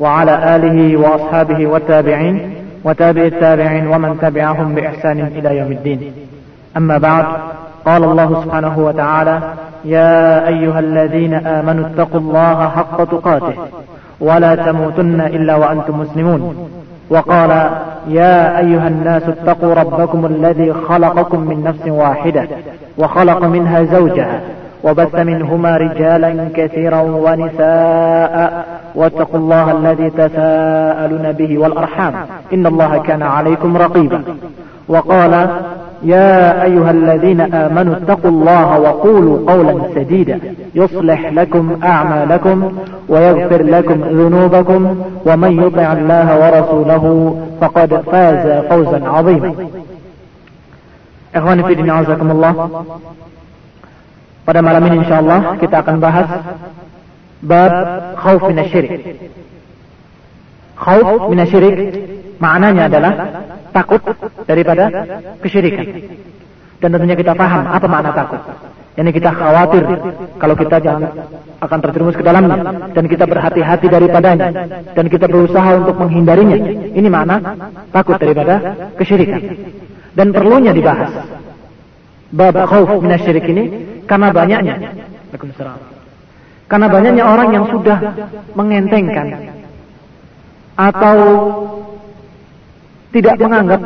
وعلى آله وأصحابه والتابعين وتابع التابعين ومن تبعهم بإحسان إلى يوم الدين. أما بعد قال الله سبحانه وتعالى يا أيها الذين آمنوا اتقوا الله حق تقاته ولا تموتن إلا وأنتم مسلمون. وقال يا أيها الناس اتقوا ربكم الذي خلقكم من نفس واحدة وخلق منها زوجها وبث منهما رجالا كثيرا ونساء واتقوا الله الذي تساءلون به والأرحام. إن الله كان عليكم رقيبا. وقال يا أيها الذين آمنوا اتقوا الله وقولوا قولا سديدا. يصلح لكم أعمالكم ويغفر لكم ذنوبكم ومن يطع الله ورسوله فقد فاز فوزا عظيما. إخواني في الدين الله. Pada malam ini insyaallah kita akan bahas bab khauf minasyirik. Khauf minasyirik maknanya adalah takut daripada kesyirikan. Dan tentunya kita paham apa makna takut. Ini kita khawatir kalau kita jangan akan terjerumus ke dalamnya dan kita berhati-hati daripadanya dan kita berusaha untuk menghindarinya. Ini makna takut daripada kesyirikan. Dan perlunya dibahas. Bab khauf minasyirik ini karena banyaknya karena banyaknya orang yang sudah mengentengkan atau tidak menganggap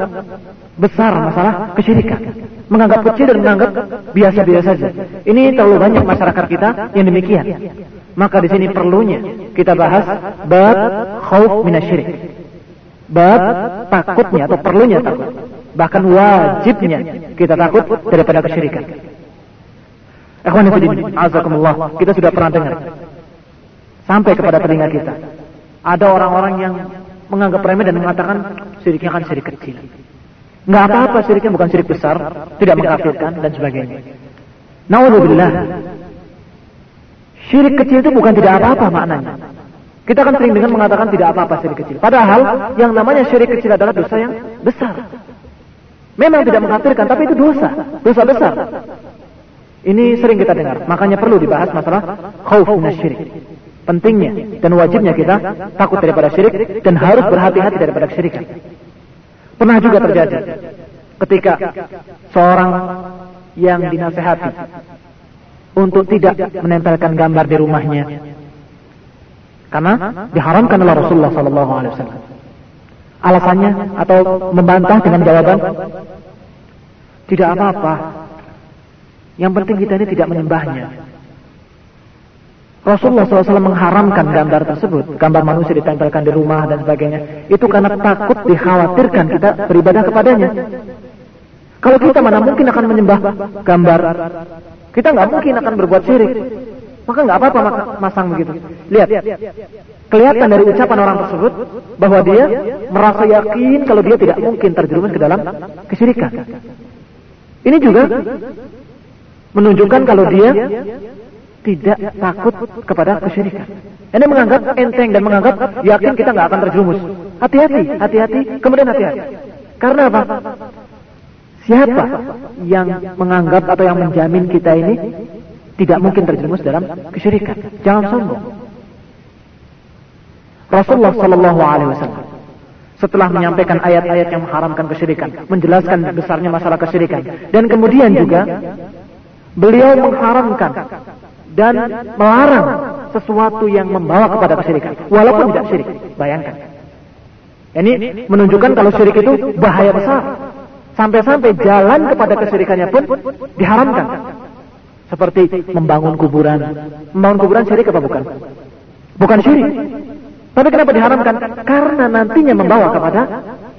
besar masalah kesyirikan. Menganggap kecil dan menganggap biasa-biasa saja. Ini terlalu banyak masyarakat kita yang demikian. Maka di sini perlunya kita bahas bab khauf minasyirik. Bab takutnya atau perlunya takut. Bahkan wajibnya kita takut daripada kesyirikan. Ikhwan azakumullah. Kita sudah pernah dengar sampai kepada telinga kita. Ada orang-orang yang menganggap remeh dan mengatakan syiriknya kan syirik kecil. Enggak apa-apa syiriknya bukan syirik besar, tidak mengkafirkan dan sebagainya. Nauzubillah. Syirik kecil itu bukan tidak apa-apa maknanya. Kita kan sering dengan mengatakan tidak apa-apa syirik kecil. Padahal yang namanya syirik kecil adalah dosa yang besar. Memang tidak mengkafirkan, tapi itu dosa, dosa besar. Ini sering kita dengar, makanya perlu dibahas masalah khauf minasyirik. Pentingnya dan wajibnya kita takut daripada syirik dan harus berhati-hati daripada kesyirikan. Pernah juga terjadi ketika seorang yang dinasehati untuk tidak menempelkan gambar di rumahnya karena diharamkan oleh Rasulullah sallallahu alaihi wasallam. Alasannya atau membantah dengan jawaban tidak apa-apa, yang penting kita ini tidak menyembahnya. Rasulullah SAW mengharamkan gambar tersebut, gambar manusia ditempelkan di rumah dan sebagainya. Itu karena takut dikhawatirkan kita beribadah kepadanya. Kalau kita mana mungkin akan menyembah gambar, kita nggak mungkin akan berbuat syirik. Maka nggak apa-apa masang begitu. Lihat, kelihatan dari ucapan orang tersebut bahwa dia merasa yakin kalau dia tidak mungkin terjerumus ke dalam kesyirikan. Ini juga menunjukkan kalau dia tidak takut kepada kesyirikan. Ini menganggap enteng dan menganggap yakin kita nggak akan terjerumus. Hati-hati, hati-hati, kemudian hati-hati. Karena apa? Siapa yang menganggap atau yang menjamin kita ini tidak mungkin terjerumus dalam kesyirikan? Jangan sombong. Rasulullah Shallallahu Alaihi Wasallam setelah menyampaikan ayat-ayat yang mengharamkan kesyirikan, menjelaskan besarnya masalah kesyirikan, dan kemudian juga beliau mengharamkan dan melarang sesuatu yang membawa kepada kesyirikan walaupun tidak syirik. Bayangkan. Ini menunjukkan kalau syirik itu bahaya besar. Sampai-sampai jalan kepada kesyirikannya pun diharamkan. Seperti membangun kuburan. Membangun kuburan syirik apa bukan? Bukan syirik. Tapi kenapa diharamkan? Karena nantinya membawa kepada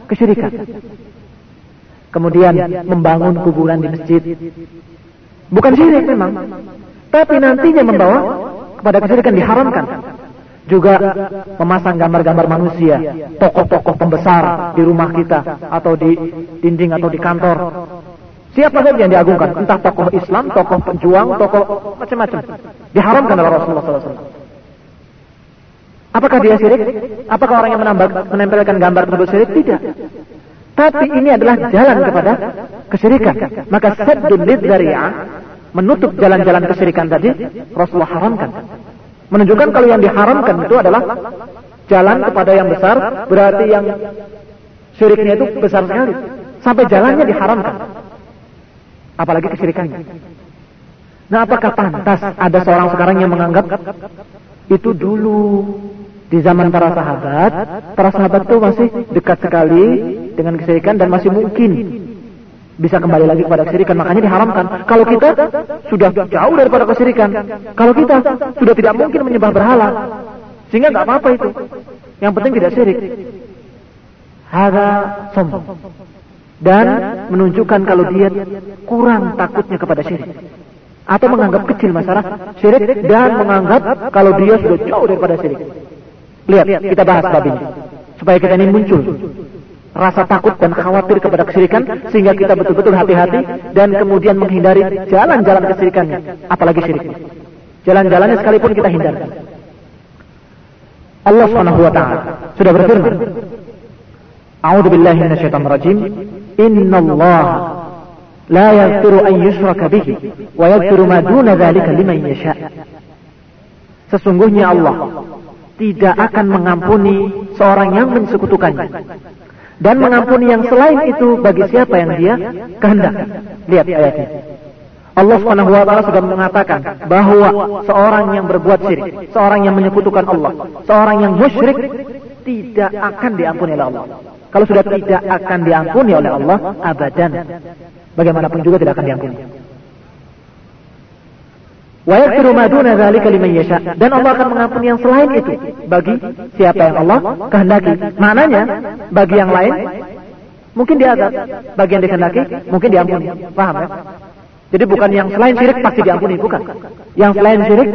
kesyirikan. Kemudian membangun kuburan di masjid Bukan syirik memang. Tapi nantinya membawa kepada kesyirikan diharamkan. juga memasang gambar-gambar manusia, tokoh-tokoh pembesar di rumah kita atau di dinding atau di kantor. Siapa saja yang diagungkan, entah tokoh Islam, tokoh pejuang, tokoh macam-macam, diharamkan oleh Rasulullah SAW. Apakah dia syirik? Apakah orang yang menempelkan gambar tersebut syirik? Tidak. Tapi ini adalah jalan kepada kesyirikan. Maka saddun lidzari'ah menutup jalan-jalan kesyirikan tadi Rasulullah haramkan. Menunjukkan kalau yang diharamkan itu adalah jalan kepada yang besar, berarti yang syiriknya itu besar sekali. Sampai jalannya diharamkan. Apalagi kesyirikannya. Nah apakah pantas ada seorang sekarang yang menganggap itu dulu di zaman para sahabat, para sahabat itu masih dekat sekali dengan kesyirikan dan masih mungkin bisa kembali lagi kepada kesyirikan. Makanya diharamkan. Kalau kita sudah jauh daripada kesyirikan, kalau kita sudah tidak mungkin menyembah berhala, sehingga nggak apa-apa itu. Yang penting tidak syirik. Hada sombong. Dan menunjukkan kalau dia kurang takutnya kepada syirik. Atau menganggap kecil masalah syirik dan menganggap kalau dia sudah jauh daripada syirik. Lihat, kita bahas bab ini. Supaya kita ini muncul rasa takut dan khawatir kepada kesyirikan sehingga kita betul-betul hati-hati dan kemudian menghindari jalan-jalan kesyirikannya, apalagi syirik. Jalan-jalannya sekalipun kita hindarkan. Allah Subhanahu wa taala sudah berfirman, A'udzu billahi minasyaitonir rajim. Allah la yaghfiru an yushraka bihi wa yaghfiru ma duna dzalika liman yasha. Sesungguhnya Allah tidak akan mengampuni seorang yang mensekutukannya dan mengampuni yang selain itu bagi siapa yang dia kehendak. Lihat ayat ini. Allah Subhanahu wa taala sudah mengatakan bahwa seorang yang berbuat syirik, seorang yang menyekutukan Allah, seorang yang musyrik tidak akan diampuni oleh Allah. Kalau sudah tidak akan diampuni oleh Allah abadan. Bagaimanapun juga tidak akan diampuni. Wa yaghfiru ma duna dzalika liman. Dan Allah akan mengampuni yang selain itu bagi siapa yang Allah kehendaki. Maknanya bagi yang lain mungkin diazab, bagi yang dikehendaki mungkin diampuni. Paham ya? Jadi bukan yang selain syirik pasti diampuni, bukan. Yang selain syirik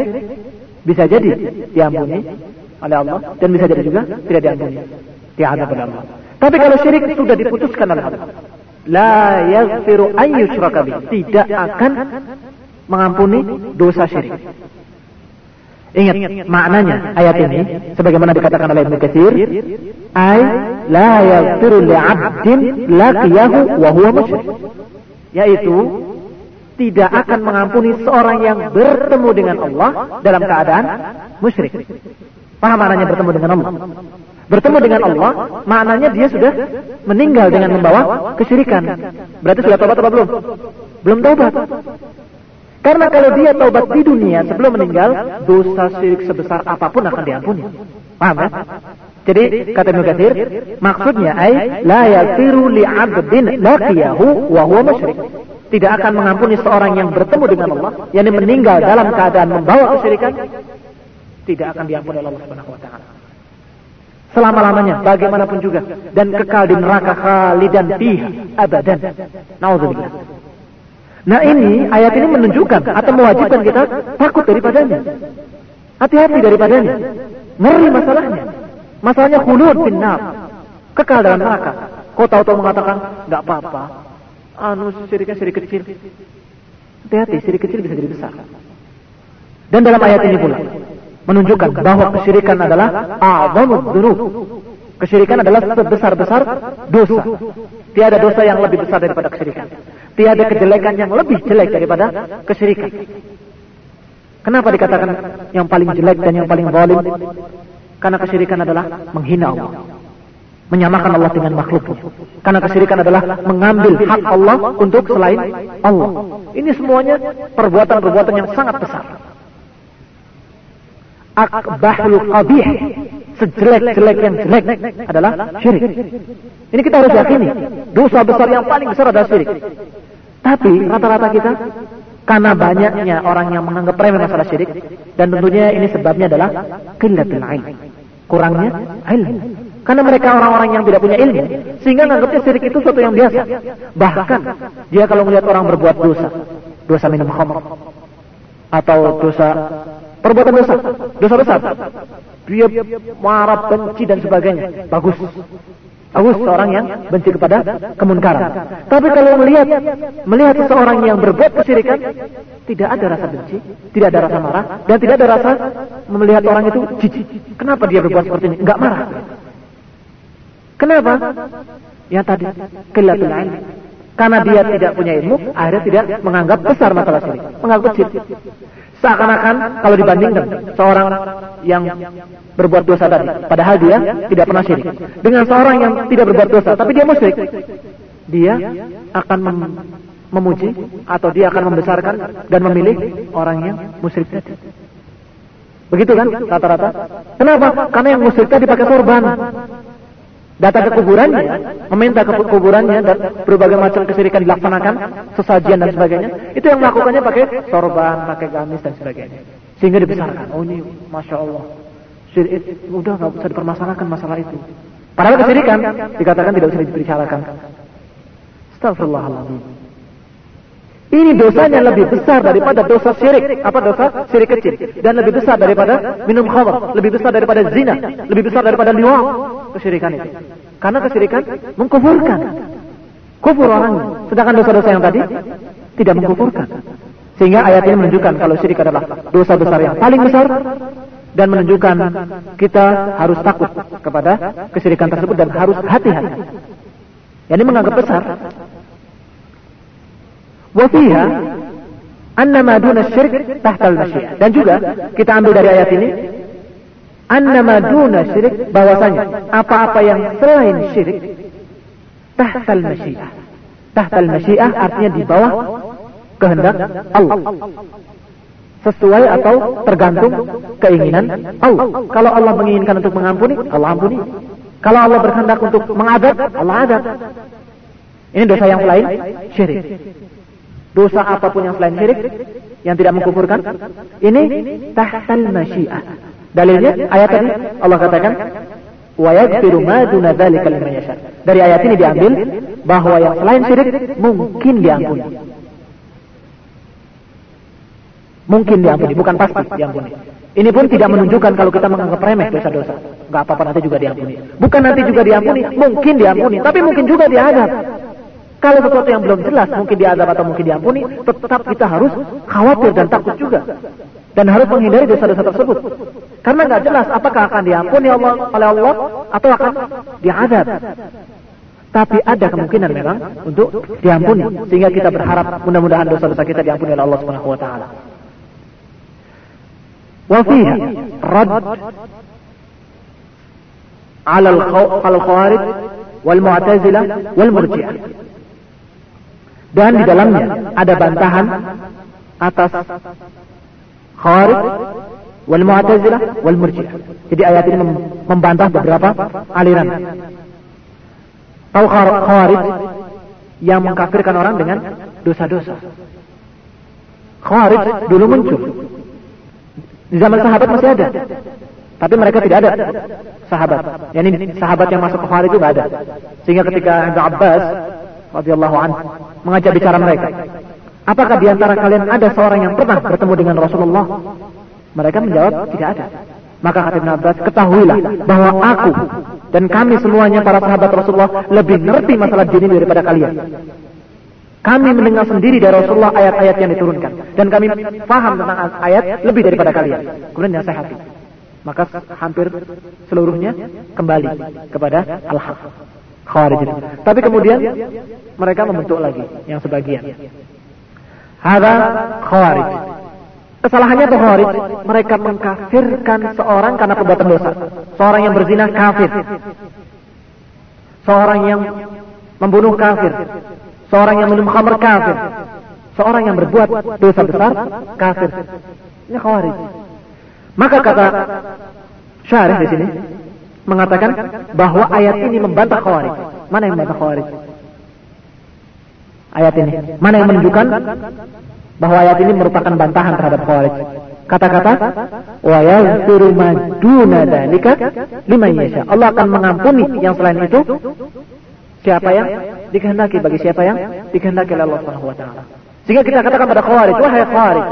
bisa jadi diampuni oleh Allah dan bisa jadi juga tidak diampuni. Diazab oleh Allah. Tapi kalau syirik sudah diputuskan oleh Allah, la yaghfiru an yushraka Tidak akan mengampuni dosa syirik. Ingat maknanya ayat ini sebagaimana dikatakan oleh Ibnu Katsir, ay la yaghfiru li'abdin laqiyahu wa huwa musyrik. Yaitu tidak akan mengampuni seorang yang bertemu dengan Allah dalam keadaan musyrik. Paham maknanya bertemu dengan Allah? Bertemu dengan Allah, maknanya dia sudah meninggal dengan membawa kesyirikan. Berarti sudah tobat atau belum? Belum tobat. Karena kalau dia taubat di dunia sebelum meninggal, dosa syirik sebesar apa pun akan diampuni. Paham ya? Jadi kata Ibnu Katsir, maksudnya ay la yaghfiru li 'abdin laqiyahu wa huwa musyrik. Tidak akan mengampuni seorang yang bertemu dengan Allah, yakni meninggal dalam keadaan membawa kesyirikan, tidak akan diampuni oleh Allah Subhanahu wa taala. Selama-lamanya, bagaimanapun juga dan kekal di neraka khalidan fiha abadan. Nauzubillah. Nah ini ayat ini menunjukkan atau mewajibkan kita takut daripadanya. Hati-hati daripadanya. Ngeri masalahnya. Masalahnya khulud finnar. Kekal dalam neraka. Kau tahu-tahu mengatakan, nggak apa-apa. Anu siriknya sirik kecil. Hati-hati, sirik kecil bisa jadi besar. Dan dalam ayat ini pula menunjukkan bahwa kesyirikan adalah a'zamud dzunub. Kesyirikan adalah sebesar-besar dosa. Tiada dosa yang lebih besar daripada kesyirikan. Tiada kejelekan yang lebih jelek daripada kesyirikan. Kenapa dikatakan yang paling jelek dan yang paling zalim? Karena kesyirikan adalah menghina Allah. Menyamakan Allah dengan makhluknya. Karena kesyirikan adalah mengambil hak Allah untuk selain Allah. Ini semuanya perbuatan-perbuatan yang sangat besar. Akbahul qabih sejelek-jelek yang jelek adalah syirik. Ini kita harus yakini. Dosa besar yang paling besar adalah syirik. Tapi rata-rata kita karena banyaknya orang yang menganggap remeh masalah syirik dan tentunya ini sebabnya adalah qillatul ilm. Kurangnya ilmu. Karena mereka orang-orang yang tidak punya ilmu sehingga menganggapnya syirik itu sesuatu yang biasa. Bahkan dia kalau melihat orang berbuat dosa, dosa minum khamr atau dosa perbuatan dosa, dosa besar. Dia marah, benci dan sebagainya. Bagus. Bagus seorang yang benci kepada kemunkaran. Tapi kalau melihat melihat seseorang yang berbuat kesyirikan, tidak ada rasa benci, tidak ada rasa marah, dan tidak ada rasa melihat orang itu jijik. Kenapa dia berbuat seperti ini? Enggak marah. Kenapa? Yang tadi, ilmi. Karena dia tidak punya ilmu, akhirnya tidak menganggap besar masalah syirik, menganggap kecil. Seakan-akan kalau dibandingkan seorang yang berbuat dosa tadi, padahal dia tidak pernah syirik. Dengan seorang yang tidak berbuat dosa, tapi dia musyrik, dia akan mem memuji atau dia akan membesarkan dan memilih orang yang musyrik tadi. Begitu kan rata-rata? Kenapa? Karena yang musyrik tadi pakai sorban datang ke kuburannya, meminta ke kuburannya dan berbagai macam kesyirikan dilaksanakan, sesajian dan sebagainya, itu yang melakukannya pakai sorban, pakai gamis dan sebagainya. Sehingga dibesarkan. Oh ini, masya Allah, syirik udah nggak bisa dipermasalahkan masalah itu. Padahal kesyirikan dikatakan tidak usah dibicarakan. Astagfirullahaladzim. Ini dosanya lebih besar daripada dosa syirik. Apa dosa? Syirik kecil. Dan lebih besar daripada minum khamr. Lebih besar daripada zina. Lebih besar daripada liwat. Kesyirikan itu. Karena kesyirikan mengkufurkan. Kufur orangnya. Sedangkan dosa-dosa yang tadi tidak mengkufurkan. Sehingga ayat ini menunjukkan kalau syirik adalah dosa besar yang paling besar dan menunjukkan kita harus takut kepada kesyirikan tersebut dan harus hati-hati. Ini menganggap besar Wafiha anna ma duna syirik tahtal masyiah. Dan juga kita ambil dari ayat ini anna ma duna syirik bahwasanya apa-apa yang selain syirik tahtal masyiah. Tahtal masyiah artinya di bawah kehendak Allah. Sesuai atau tergantung keinginan Allah. Kalau Allah menginginkan untuk mengampuni, Allah ampuni. Kalau Allah berkehendak untuk mengadab, Allah adab. Ini dosa yang lain, syirik dosa apa pun yang selain syirik yang tidak mengkufurkan ini tahtal masyiah dalilnya ayat tadi Allah katakan wa dari ayat ini diambil bahwa yang selain syirik mungkin diampuni mungkin diampuni bukan pasti diampuni ini pun tidak menunjukkan kalau kita menganggap remeh dosa-dosa. Gak apa-apa nanti juga diampuni. Bukan nanti juga diampuni, mungkin diampuni. Tapi mungkin juga diadab. Kalau sesuatu yang belum jelas, mungkin diadab atau mungkin diampuni, tetap kita harus khawatir dan takut juga. Dan harus menghindari dosa-dosa tersebut. Karena nggak jelas apakah akan diampuni Allah, oleh Allah atau akan diadab. Tapi ada kemungkinan memang untuk diampuni. Sehingga kita berharap mudah-mudahan dosa-dosa kita diampuni oleh Allah Subhanahu wa taala. Wa fiha rad ala al-khawarij wal mu'tazilah wal murji'ah. Dan di dalamnya ada bantahan atas Khawarij wal Mu'tazilah wal Murji'ah. Jadi ayat ini membantah beberapa aliran. Tahu Khawarij yang mengkafirkan orang dengan dosa-dosa. Khawarij dulu muncul. Di zaman sahabat masih ada. Tapi mereka tidak ada sahabat. Yani sahabat yang masuk ke Khawarij itu tidak ada. Sehingga ketika Ibn Abbas radhiyallahu anhu mengajak bicara mereka. Apakah di antara kalian ada seorang yang pernah bertemu dengan Rasulullah? Mereka menjawab, tidak ada. Maka kata Ibn Abbas, ketahuilah bahwa aku dan kami semuanya para sahabat Rasulullah lebih ngerti masalah jin daripada kalian. Kami mendengar sendiri dari Rasulullah ayat-ayat yang diturunkan. Dan kami paham tentang ayat lebih daripada kalian. Kemudian nasihati. Maka hampir seluruhnya kembali kepada Al-Haq. Khawarij. Tapi kemudian mereka membentuk lagi yang sebagian. Ada Khawarij. Kesalahannya itu Khawarij, mereka mengkafirkan seorang karena perbuatan dosa. Seorang yang berzina kafir. Seorang yang membunuh kafir. Seorang yang minum khamr kafir. Seorang yang berbuat dosa besar kafir. Ini Khawarij. Maka kata syarih di sini, mengatakan bahwa ayat ini membantah khawarij. Mana yang membantah khawarij? Ayat ini. Mana yang menunjukkan bahwa ayat ini merupakan bantahan terhadap khawarij? Kata-kata wa yaghfiru ma duna dzalika liman yasha. Allah akan mengampuni yang selain itu siapa yang dikehendaki bagi siapa yang dikehendaki oleh Allah Subhanahu. Sehingga kita katakan pada khawarij, wahai khawarij,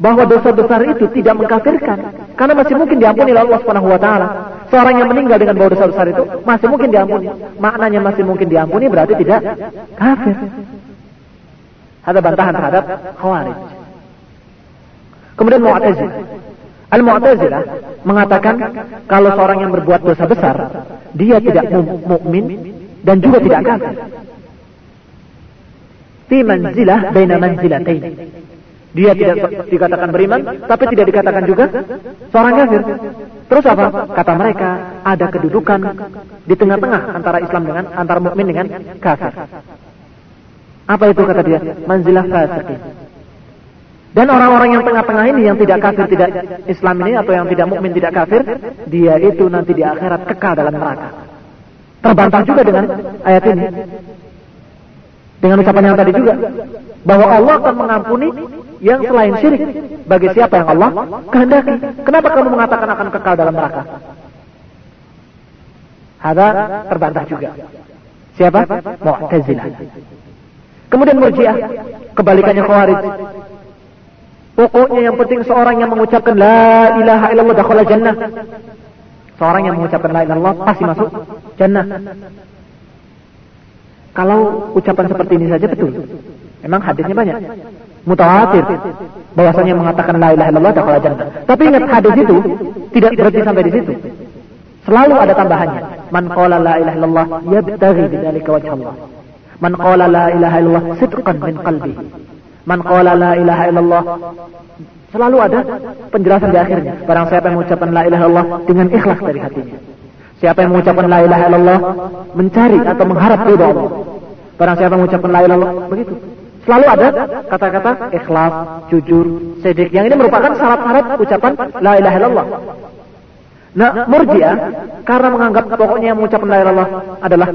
bahwa dosa besar itu tidak mengkafirkan karena masih mungkin diampuni oleh Allah Subhanahu wa taala. Seorang yang meninggal dengan dosa besar itu masih mungkin diampuni. Maknanya masih mungkin diampuni berarti tidak kafir. Ada bantahan terhadap Khawarij. Kemudian Mu'tazilah. Al-Mu'tazilah mengatakan kalau seorang yang berbuat dosa besar, dia tidak mukmin dan juga tidak kafir. Fi manzilah baina manzilatain. Dia tidak dikatakan beriman, tapi tidak dikatakan juga seorang kafir. Terus apa? Kata mereka ada kedudukan di tengah-tengah antara Islam dengan antara mukmin dengan kafir. Apa itu kata dia? Manzilah fasiqin. Dan orang-orang yang tengah-tengah ini yang tidak kafir tidak Islam ini atau yang tidak mukmin tidak kafir, dia itu nanti di akhirat kekal dalam neraka. Terbantah juga dengan ayat ini. Dengan ucapan yang tadi juga bahwa Allah akan mengampuni yang selain syirik bagi siapa yang Allah kehendaki. Kenapa kamu mengatakan akan kekal dalam neraka? Ada terbantah juga. Siapa? Mu'tazilah. Kemudian Murji'ah, kebalikannya Khawarij. Pokoknya yang penting seorang yang mengucapkan la ilaha illallah dakhala jannah. Seorang yang mengucapkan la ilaha illallah pasti masuk jannah. Kalau ucapan seperti ini saja betul. Memang hadisnya banyak. Mutawatir. Bahwasanya mengatakan la ilaha illallah dakhala jannah. Tapi ingat hadis itu tidak berhenti sampai di situ. Selalu ada tambahannya. Man qala la ilaha illallah yabtaghi bidzalika wajh Allah. Man qala la ilaha illallah sidqan min qalbi. Man qala la ilaha illallah Selalu ada penjelasan di akhirnya. Barang siapa yang mengucapkan la ilaha illallah dengan ikhlas dari hatinya. Siapa yang mengucapkan la ilaha illallah mencari atau mengharap ridha Allah. Barang siapa yang mengucapkan la ilaha illallah begitu. Selalu ada kata-kata ikhlas, jujur, sedik. Yang ini merupakan syarat-syarat ucapan la ilaha illallah. Nah, murjiah karena menganggap pokoknya yang mengucapkan la ilaha adalah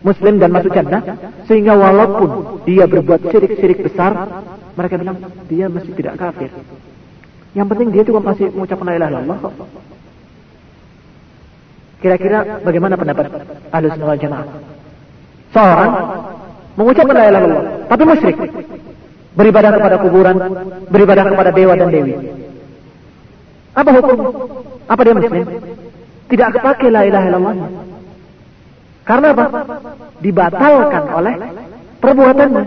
muslim dan masuk jannah sehingga walaupun dia berbuat syirik-syirik besar mereka bilang dia masih tidak kafir yang penting dia juga masih mengucapkan la ilaha illallah kira-kira bagaimana pendapat ahli sunnah jamaah seorang mengucapkan la ilaha illallah tapi musyrik beribadah kepada kuburan beribadah kepada dewa dan dewi apa hukum apa dia muslim tidak kepakai la ilaha illallah karena apa? Dibatalkan oleh perbuatannya.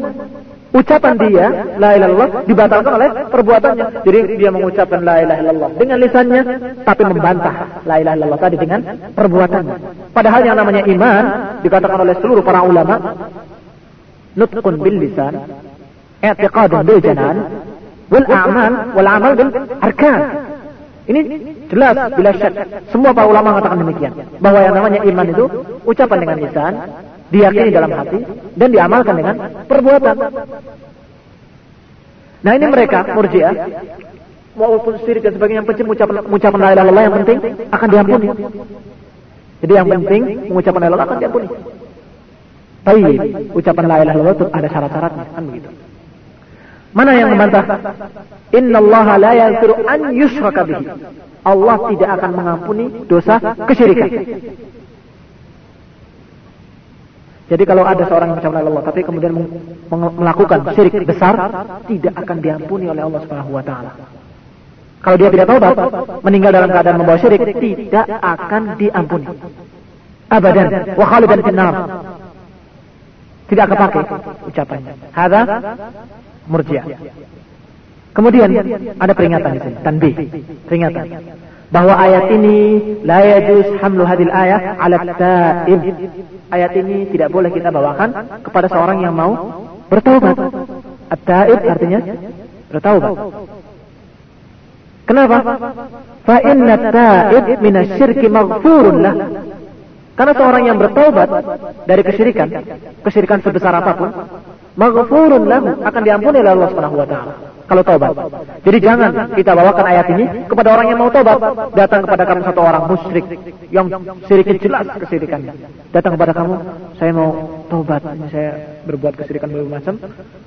Ucapan dia, la ilaha illallah, dibatalkan oleh perbuatannya. Jadi dia mengucapkan la ilaha illallah dengan lisannya, tapi membantah la ilaha illallah tadi dengan perbuatannya. Padahal yang namanya iman, dikatakan oleh seluruh para ulama, janan, wal a'mal, wal amal bil arkan. Ini jelas bila syak. Semua para ulama mengatakan demikian. Bahwa yang namanya iman itu ucapan dengan lisan, diyakini dalam hati, dan diamalkan dengan perbuatan. Nah ini mereka, murjiah, walaupun syirik dan sebagainya yang penting ucapan, ucapan la ilaha yang penting akan diampuni. Jadi yang penting mengucapkan la ilaha akan diampuni. Tapi ucapan la ilaha illallah itu ada syarat-syaratnya, kan begitu. Mana yang membantah? Inna Allah la yaghfiru an yushraka bihi. Allah tidak akan mengampuni dosa kesyirikan. Jadi kalau ada seorang yang mengucapkan Allah tapi kemudian melakukan syirik besar, tidak akan diampuni oleh Allah Subhanahu wa taala. Kalau dia tidak taubat, meninggal dalam keadaan membawa syirik, tidak akan diampuni. Abadan wa khalidan. Tidak kepakai ucapannya. Hada Murji'ah. Kemudian ada peringatan di sini, tanbih, peringatan bahwa ayat ini la yajuz hamlu hadil ayat ala taib. Ayat ini tidak boleh kita bawakan kepada seorang yang mau bertaubat. At-taib artinya bertaubat. Kenapa? Fa inna taib minasyirki maghfurun lah. Karena seorang yang bertaubat dari kesyirikan, kesyirikan sebesar apa pun, maghfurun lahu akan diampuni oleh Allah Subhanahu wa taala kalau taubat. Jadi jangan kita bawakan ayat ini kepada orang yang mau taubat. Datang kepada kamu satu orang musyrik yang syiriknya jelas kesyirikannya. Datang kepada kamu, saya mau taubat. Saya berbuat kesyirikan berbagai macam,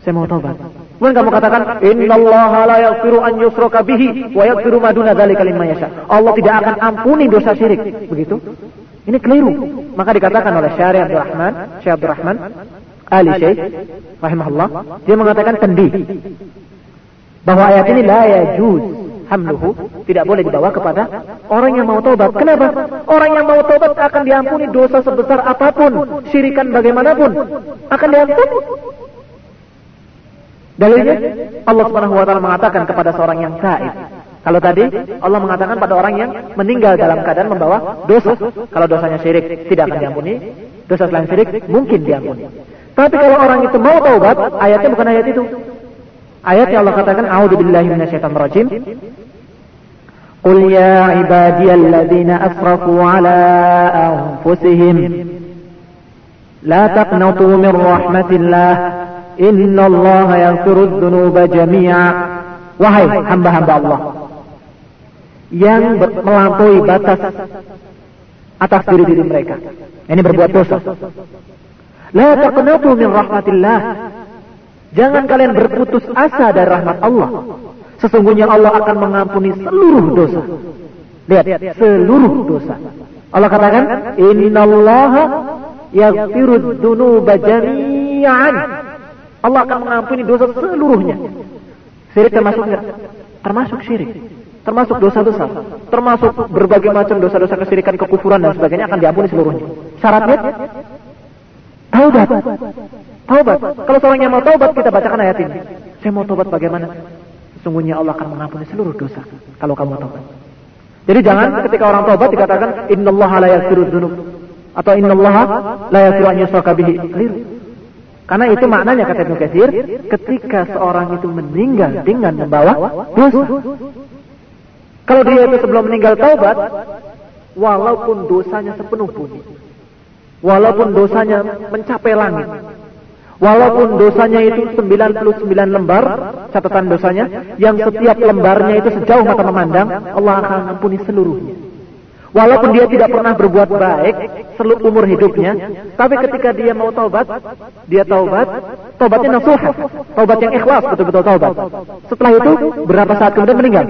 saya mau taubat. Kemudian kamu katakan, "Innallaha la yaghfiru an yushraka bihi wa yaghfiru ma duna dzalika liman yasha." Allah tidak akan ampuni dosa syirik. Begitu? Ini keliru. Maka dikatakan oleh Syari Abdul Rahman, Syekh Abdul Rahman, Ali Syekh rahimahullah, dia mengatakan tendi. Bahwa ayat ini la yajuz hamluhu tidak boleh dibawa kepada orang yang mau tobat. Kenapa? Orang yang mau tobat akan diampuni dosa sebesar apa pun, syirikan bagaimanapun akan diampuni. Dalilnya Allah Subhanahu wa taala mengatakan kepada seorang yang taib. Kalau tadi Allah mengatakan pada orang yang meninggal dalam keadaan membawa dosa, kalau dosanya syirik tidak akan diampuni, dosa selain syirik mungkin diampuni. Tapi kalau orang itu mau taubat, ayatnya bukan ayat itu. Ayat yang Allah katakan, "A'udzubillahi minasyaitonir rajim." Qul ya ibadiyalladzina asrafu ala anfusihim la taqnatu min rahmatillah innallaha yaghfirudz dzunuba jami'a. Wahai hamba-hamba Allah, yang melampaui batas atas diri-diri mereka. Ini berbuat dosa. La taqnatu min rahmatillah. Jangan kalian berputus asa dari rahmat Allah. Sesungguhnya Allah akan mengampuni seluruh dosa. Lihat, seluruh dosa. Allah katakan, "Innallaha yaghfiru dzunuba jami'an." Allah akan mengampuni dosa seluruhnya. Syirik termasuk enggak? Termasuk syirik. Termasuk dosa besar. Termasuk berbagai macam dosa-dosa kesyirikan, kekufuran dan sebagainya akan diampuni seluruhnya. Syaratnya taubat. Taubat. Kalau seorang yang mau taubat kita bacakan ayat ini. Saya mau taubat bagaimana? Sungguhnya Allah akan mengampuni seluruh dosa kalau kamu taubat. Jadi jangan ketika orang taubat dikatakan innallaha la yaghfiru dzunub atau innallaha la yaghfiru an yushraka bihi. Keliru. Karena itu maknanya kata Ibnu Katsir, ketika seorang itu meninggal dengan membawa dosa. Kalau dia itu sebelum meninggal taubat, walaupun dosanya sepenuh bumi, walaupun dosanya mencapai langit, Walaupun dosanya itu 99 lembar catatan dosanya, yang setiap lembarnya itu sejauh mata memandang, Allah akan ampuni seluruhnya. Walaupun dia tidak pernah berbuat baik seluruh umur hidupnya, tapi ketika dia mau taubat, dia taubat, taubatnya nasuha, taubat yang ikhlas, betul-betul taubat. Setelah itu, berapa saat kemudian meninggal?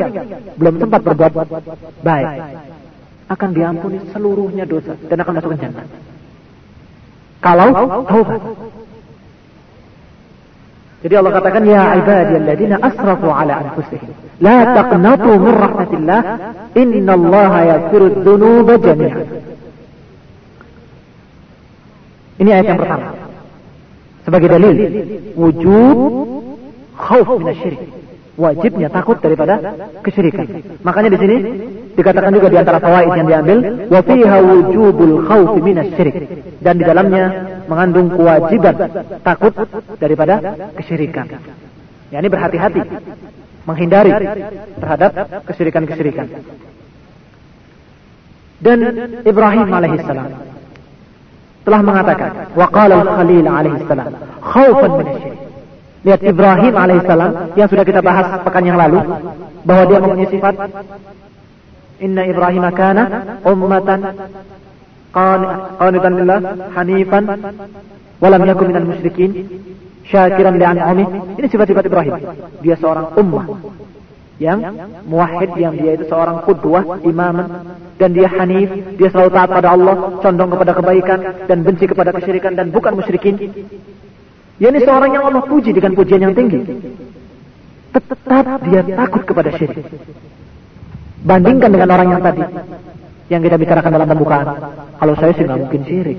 Belum sempat berbuat baik. Akan diampuni seluruhnya dosa dan akan masuk ke jannah. Kalau taubat. Jadi Allah katakan ya ibadiyalladzina asrafu ala anfusihim la taqnatu min rahmatillah innallaha yaghfiru dzunuba jami'an. Ini ayat yang pertama. Sebagai dalil wujud khauf minasyirik. Wajibnya takut daripada kesyirikan. Makanya di sini dikatakan juga di antara fawaid yang diambil wa fiha wujubul khauf minasyirik dan di dalamnya mengandung kewajiban takut daripada kesyirikan. Ya ini berhati-hati menghindari terhadap kesyirikan-kesyirikan. Dan Ibrahim alaihissalam telah mengatakan wa qala al-Khalil alaihissalam khaufan minasyirik. Lihat Ibrahim alaihissalam yang sudah kita bahas pekan yang lalu bahwa dia mempunyai sifat Inna Ibrahim kana ummatan qanitan lillah hanifan walam yakun minal musyrikin syakiran li'an'ami. Ini sifat-sifat Ibrahim. Dia seorang ummah yang muwahhid yang dia itu seorang qudwah imaman dan dia hanif dia selalu taat pada Allah condong kepada kebaikan dan benci kepada kesyirikan dan bukan musyrikin Ya ini seorang yang Allah puji dengan pujian yang tinggi. Tetap dia takut kepada syirik. Bandingkan dengan orang yang tadi. Yang kita bicarakan dalam pembukaan. Kalau saya sih nggak mungkin syirik.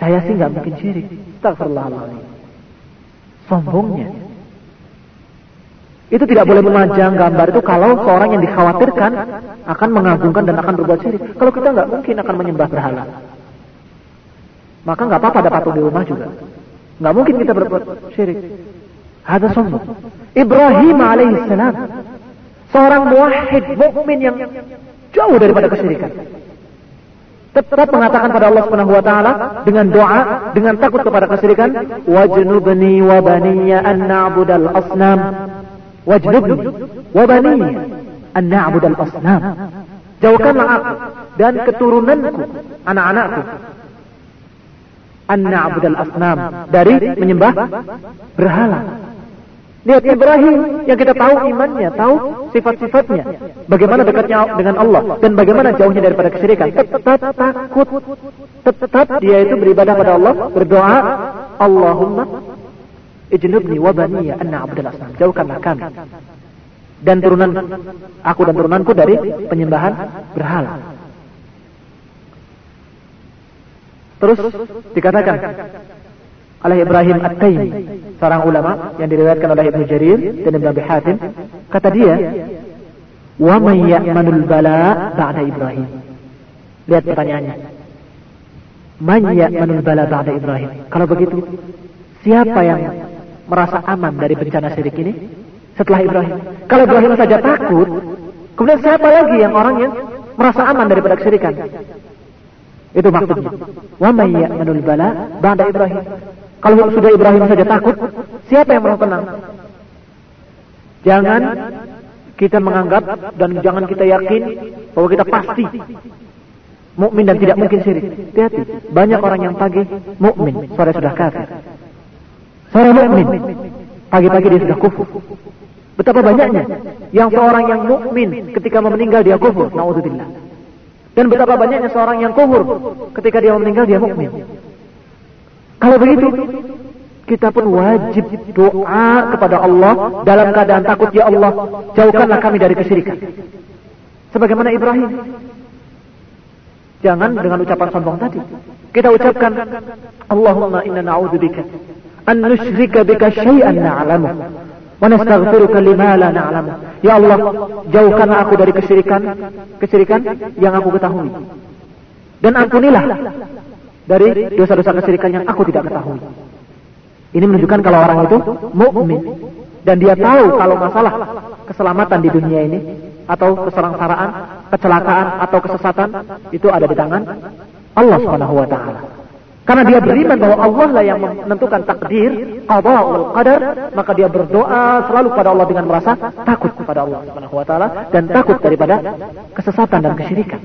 Saya sih nggak mungkin syirik. Astagfirullahaladzim. Sombongnya. Itu tidak boleh memajang gambar itu kalau seorang yang dikhawatirkan akan mengagungkan dan akan berbuat syirik. Kalau kita nggak mungkin akan menyembah berhala maka nggak apa-apa ada patung di rumah juga. Nggak mungkin kita berbuat syirik. Ada sombong. Ibrahim alaihissalam seorang muwahhid mukmin yang jauh daripada kesyirikan. Tetap mengatakan pada Allah Subhanahu wa taala dengan doa, dengan takut kepada kesyirikan, wajnubni wa baniya an na'budal asnam. Wajnubni wa baniya an na'budal asnam. Jauhkanlah aku dan keturunanku, anak-anakku an na'budal asnam dari menyembah berhala. Lihat Ibrahim yang kita tahu imannya, tahu sifat-sifatnya, bagaimana dekatnya dengan Allah dan bagaimana jauhnya daripada kesyirikan. Tetap takut, tetap dia itu beribadah pada Allah, berdoa, Allahumma Ijnubni wa baniya anna abdul asnam. Jauhkanlah kami dan turunan aku dan turunanku dari penyembahan berhala. Terus dikatakan oleh Ibrahim At-Taimi, seorang ulama yang diriwayatkan oleh Ibnu Jarir dan Ibnu Abi Hatim, kata dia, "Wa man ya'manul bala ba'da Ibrahim?" Lihat pertanyaannya. Man ya'manul bala ba'da Ibrahim? Kalau begitu, siapa yang merasa aman dari bencana syirik ini setelah Ibrahim? Kalau Ibrahim saja takut, kemudian siapa lagi yang orang yang merasa aman daripada kesyirikan? Itu maksudnya. Wa may ya'manul bala ba'da Ibrahim. Kalau sudah Ibrahim saja takut, siapa yang mau tenang? Jangan kita menganggap dan jangan kita yakin bahwa kita pasti mukmin dan tidak mungkin syirik. Hati-hati. Banyak orang yang pagi mukmin, sore sudah kafir. Sore mukmin, pagi-pagi dia sudah kufur. Betapa banyaknya yang seorang yang mukmin ketika mau meninggal dia kufur. Nauzubillah. Dan betapa banyaknya seorang yang kufur ketika dia meninggal dia mukmin. Kalau begitu, kita pun wajib doa kepada Allah dalam keadaan takut ya Allah, jauhkanlah kami dari kesyirikan. Sebagaimana Ibrahim. Jangan dengan ucapan sombong tadi. Kita ucapkan Allahumma inna na'udzubika an nusyrika bika syai'an na'lamu wa nastaghfiruka lima la na'lamu. Ya Allah, jauhkanlah aku dari kesyirikan, kesyirikan yang aku ketahui. Dan ampunilah dari dosa-dosa kesyirikan yang aku tidak ketahui. Ini menunjukkan kalau orang itu mukmin dan dia tahu kalau masalah keselamatan di dunia ini atau keserangsaraan, kecelakaan atau kesesatan itu ada di tangan Allah Subhanahu wa taala. Karena dia beriman bahwa Allah lah yang menentukan takdir, qada wal qadar, maka dia berdoa selalu kepada Allah dengan merasa takut kepada Allah Subhanahu wa taala dan takut daripada kesesatan dan kesyirikan.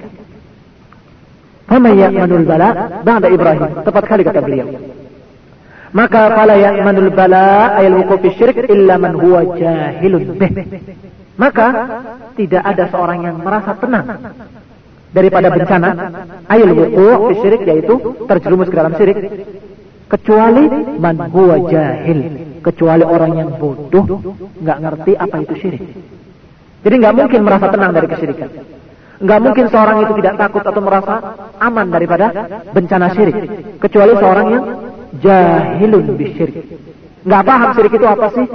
Faman ya'manul bala ba'da Ibrahim. Tepat kali kata beliau. Maka fala ya'manul bala ayal wuquf syirik illa man huwa jahilun bih. Maka tidak ada seorang yang merasa tenang daripada bencana ayul wuqu' syirik yaitu terjerumus ke dalam syirik kecuali man huwa jahil kecuali orang yang bodoh nggak ngerti apa itu syirik jadi nggak mungkin merasa tenang dari kesyirikan nggak mungkin seorang itu tidak takut atau merasa aman daripada bencana syirik kecuali seorang yang jahilun bisyirik nggak paham syirik itu apa sih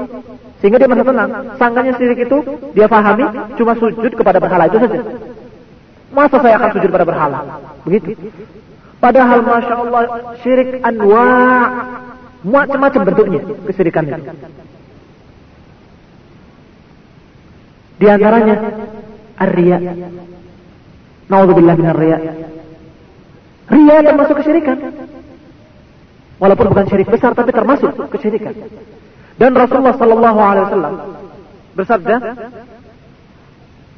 sehingga dia merasa tenang sangkanya syirik itu dia pahami cuma sujud kepada berhala itu saja Masa saya akan sujud pada berhala? Begitu. Padahal Masya Allah syirik anwa macam-macam bentuknya kesyirikan itu. Di antaranya ar-riya. Nauzubillah min ar-riya. Riya termasuk kesyirikan. Walaupun bukan syirik besar tapi termasuk kesyirikan. Dan Rasulullah sallallahu alaihi wasallam bersabda,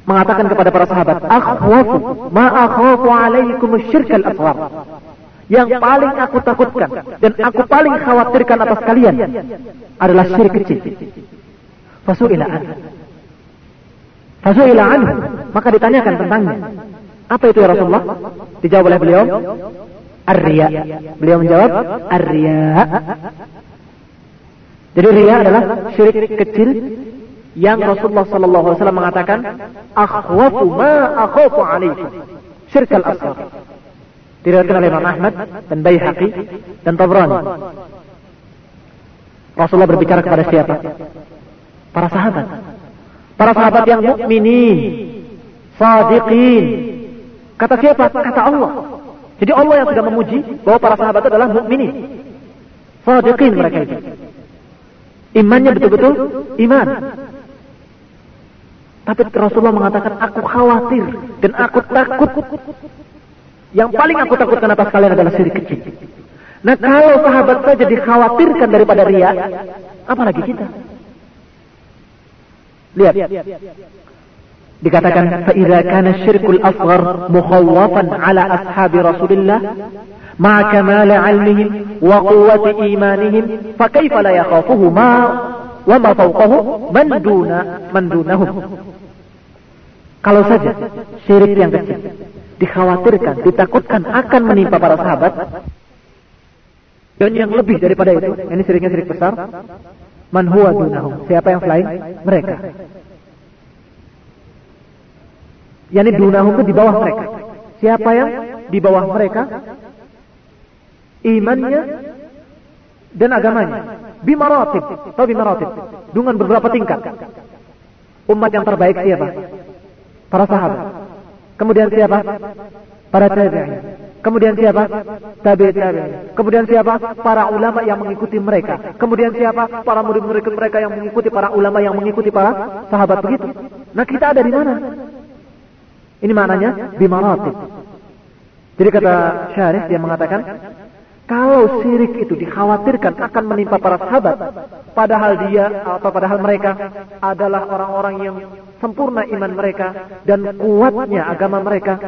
mengatakan kepada para sahabat, "Akhwafu ma akhafu alaikum syirkal asghar." Yang paling aku takutkan dan aku paling khawatirkan atas kalian adalah syirik kecil. Fasu'ila an. Fasu'ila an. Maka ditanyakan tentangnya. Apa itu ya Rasulullah? Dijawab oleh beliau, Ar-riya. Beliau menjawab, Ar-riya. Jadi riya adalah syirik kecil yang Rasulullah sallallahu alaihi wasallam mengatakan akhwafu ma akhafu alaikum. Syirkal asghar diriwayatkan oleh Imam Ahmad dan Baihaqi dan Tabrani. Rasulullah berbicara kepada siapa? Para sahabat. Para sahabat yang mukminin sadiqin kata siapa kata Allah jadi Allah yang sudah memuji bahwa para sahabat adalah mukminin sadiqin mereka itu imannya betul-betul iman tapi Rasulullah mengatakan, aku khawatir dan aku takut. Yang paling aku takutkan atas kalian adalah syirik kecil. Nah kalau sahabat saja dikhawatirkan daripada ria, apalagi kita? Lihat. Dikatakan, فَإِذَا كَانَ الشِّرْكُ الْأَصْغَرُ مُخَوَّفًا عَلَى أَصْحَابِ رَسُولِ اللَّهِ مَعَ كَمَالِ عِلْمِهِمْ وَقُوَّةِ إِيمَانِهِمْ فَكَيْفَ لَا يَخَافُهُ مَا وَمَا فَوْقَهُ مَنْ دُونَ مَنْ دُونَهُمْ kalau saja syirik yang kecil dikhawatirkan, ditakutkan akan menimpa para sahabat, Dan yang lebih daripada itu, ini siriknya sirik besar, man huwa dunahum. Siapa yang selain mereka? Yani dunahum itu di bawah mereka. Siapa yang di bawah mereka? Imannya dan agamanya. Bimaratib. Atau bimaratib. Dengan beberapa tingkat. Umat yang terbaik siapa? Para sahabat. Kemudian siapa? Para tabi'in. Kemudian siapa? Tabi tabi. Kemudian siapa? Para ulama yang mengikuti mereka. Kemudian siapa? Para murid-murid mereka yang mengikuti para ulama yang mengikuti para sahabat begitu. Nah kita ada di mana? Ini maknanya bimaratib. Jadi kata Syarif dia mengatakan kalau syirik itu dikhawatirkan akan menimpa para sahabat, padahal dia atau padahal mereka adalah orang-orang yang sempurna iman mereka dan kuatnya agama mereka,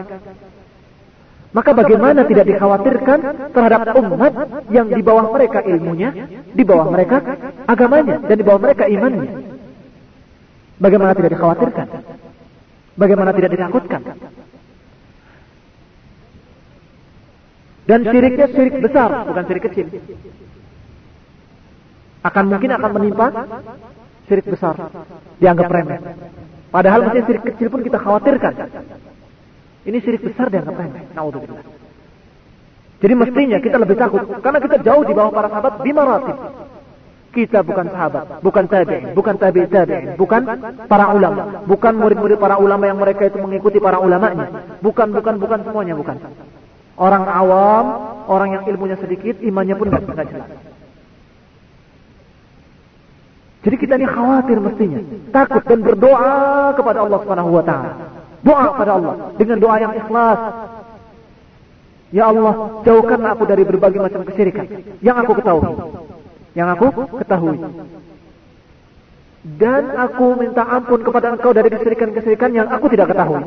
maka bagaimana tidak dikhawatirkan terhadap umat yang di bawah mereka ilmunya, di bawah mereka agamanya, dan di bawah mereka imannya? Bagaimana tidak dikhawatirkan? Bagaimana tidak ditakutkan? Dan syiriknya syirik besar, bukan syirik kecil. Akan mungkin akan menimpa syirik besar. Dianggap remeh. Padahal masih syirik kecil pun kita khawatirkan. Ini syirik besar dianggap remeh. Naudzubillah. Jadi mestinya kita lebih takut. Karena kita jauh di bawah para sahabat di maratib. Kita bukan sahabat, bukan tabi'in, bukan tabi' tabi'in, bukan para ulama, bukan murid-murid para ulama yang mereka itu mengikuti para ulamanya. Bukan, bukan, bukan semuanya, bukan. Orang awam, orang yang ilmunya sedikit, imannya pun nggak jelas. Jadi kita ini khawatir mestinya, takut dan berdoa kepada Allah Subhanahu wa taala. Doa kepada Allah dengan doa yang ikhlas. Ya Allah, jauhkan aku dari berbagai macam kesyirikan yang aku ketahui. Yang aku ketahui. Dan aku minta ampun kepada engkau dari kesyirikan-kesyirikan yang aku tidak ketahui.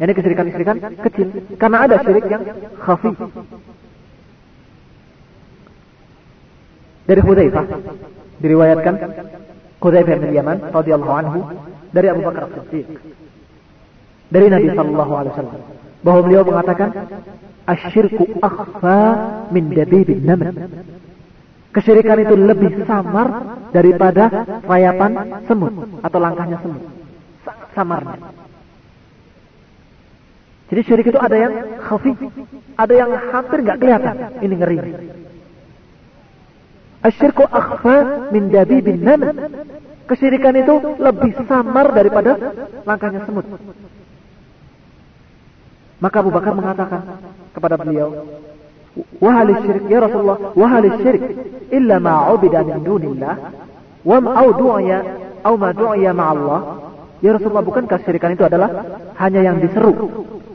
Ini kesyirikan-kesyirikan kecil. Karena ada syirik yang khafi. Dari Hudzaifah diriwayatkan Hudzaifah bin Yaman radhiyallahu anhu dari Abu Bakar Siddiq dari Nabi sallallahu alaihi wasallam bahwa beliau mengatakan asyirku akhfa min dabibin naml Kesyirikan itu lebih samar daripada rayapan semut atau langkahnya semut. Samarnya. Jadi syirik itu ada yang khafi, ada yang hampir nggak kelihatan. Ini ngeri. Asyirku akhfa min bin nam. Kesyirikan itu lebih samar daripada langkahnya semut. Maka Abu Bakar mengatakan kepada beliau, Wahal syirik ya Rasulullah, wahal syirik illa ma ubida min dunillah wa au du'ya au ma du'ya ma Allah. Ya Rasulullah, bukankah syirikan itu adalah hanya yang diseru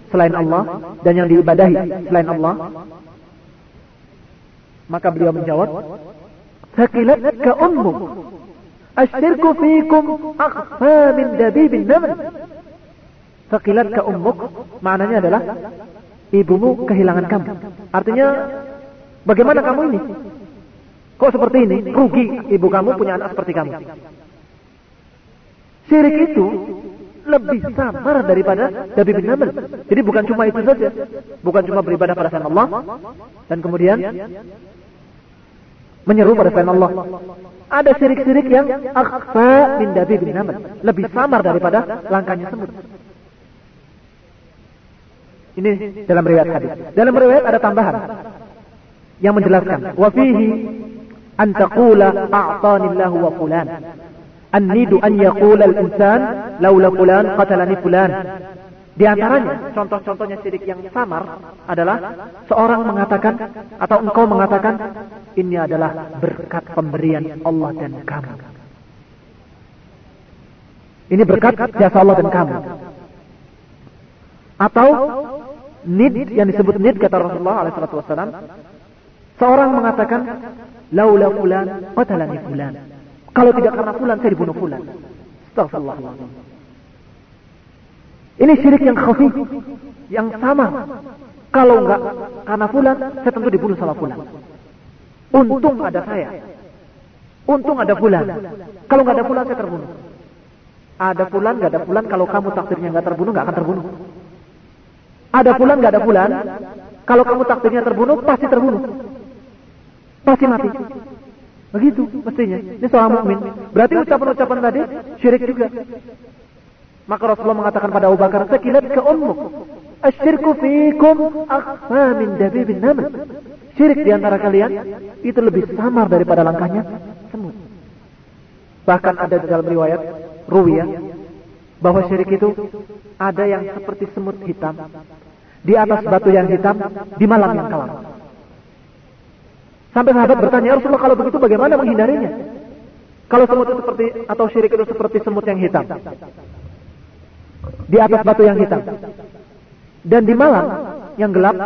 selain Allah dan yang diibadahi selain Allah? Maka beliau menjawab, Sakilat ka ummuk. Asyirku fikum akhfa min dabibin naml. Sakilat ka ummuk. Maknanya adalah, ibumu kehilangan kamu. Artinya, bagaimana kamu ini? Kok seperti ini? Rugi ibu kamu punya anak seperti kamu. Syirik itu lebih samar daripada Dabi bin Naml. Jadi bukan cuma itu saja. Bukan cuma beribadah pada selain Allah. Dan kemudian menyeru pada selain Allah. Ada syirik-syirik yang akhfa bin Dabi bin Naml. Lebih samar daripada langkahnya semut. Ini dalam riwayat hadis. Dalam riwayat ada tambahan yang menjelaskan. Wa fihi an taqula a'tanillahu wa fulan An-nidu an yaqula al-insan laula fulan qatalani fulan. Di antaranya, contoh-contohnya sidik yang samar adalah seorang mengatakan atau engkau mengatakan ini adalah berkat pemberian Allah dan kamu. Ini berkat jasa Allah dan kamu. Atau nid yang disebut nid kata Rasulullah alaihi seorang mengatakan laula fulan qatalani fulan. Kalau tidak karena fulan, saya dibunuh fulan. Astagfirullah. Ini syirik yang khafi, yang sama. Kalau enggak karena fulan, saya tentu dibunuh sama fulan. Untung ada saya. Untung ada fulan. Kalau enggak ada fulan, saya terbunuh. Ada fulan, enggak ada fulan. Kalau kamu takdirnya enggak terbunuh, enggak akan terbunuh. Ada fulan, enggak ada fulan. Kalau kamu takdirnya terbunuh, pasti terbunuh. pasti mati. Begitu mestinya. Ini seorang mukmin. Berarti ucapan-ucapan tadi syirik juga. Maka Rasulullah mengatakan pada Abu Bakar, "Sakilat ke ummuk. Asyirku fikum akhfa min dabibin naml." Syirik di antara kalian itu lebih samar daripada langkahnya semut. Bahkan ada di dalam riwayat ruwiyah bahwa syirik itu ada yang seperti semut hitam di atas batu yang hitam di malam yang kelam. Sampai sahabat bertanya, ya Rasulullah kalau begitu bagaimana menghindarinya? Kalau semut itu seperti atau syirik itu seperti semut yang hitam di atas batu yang hitam dan di malam yang gelap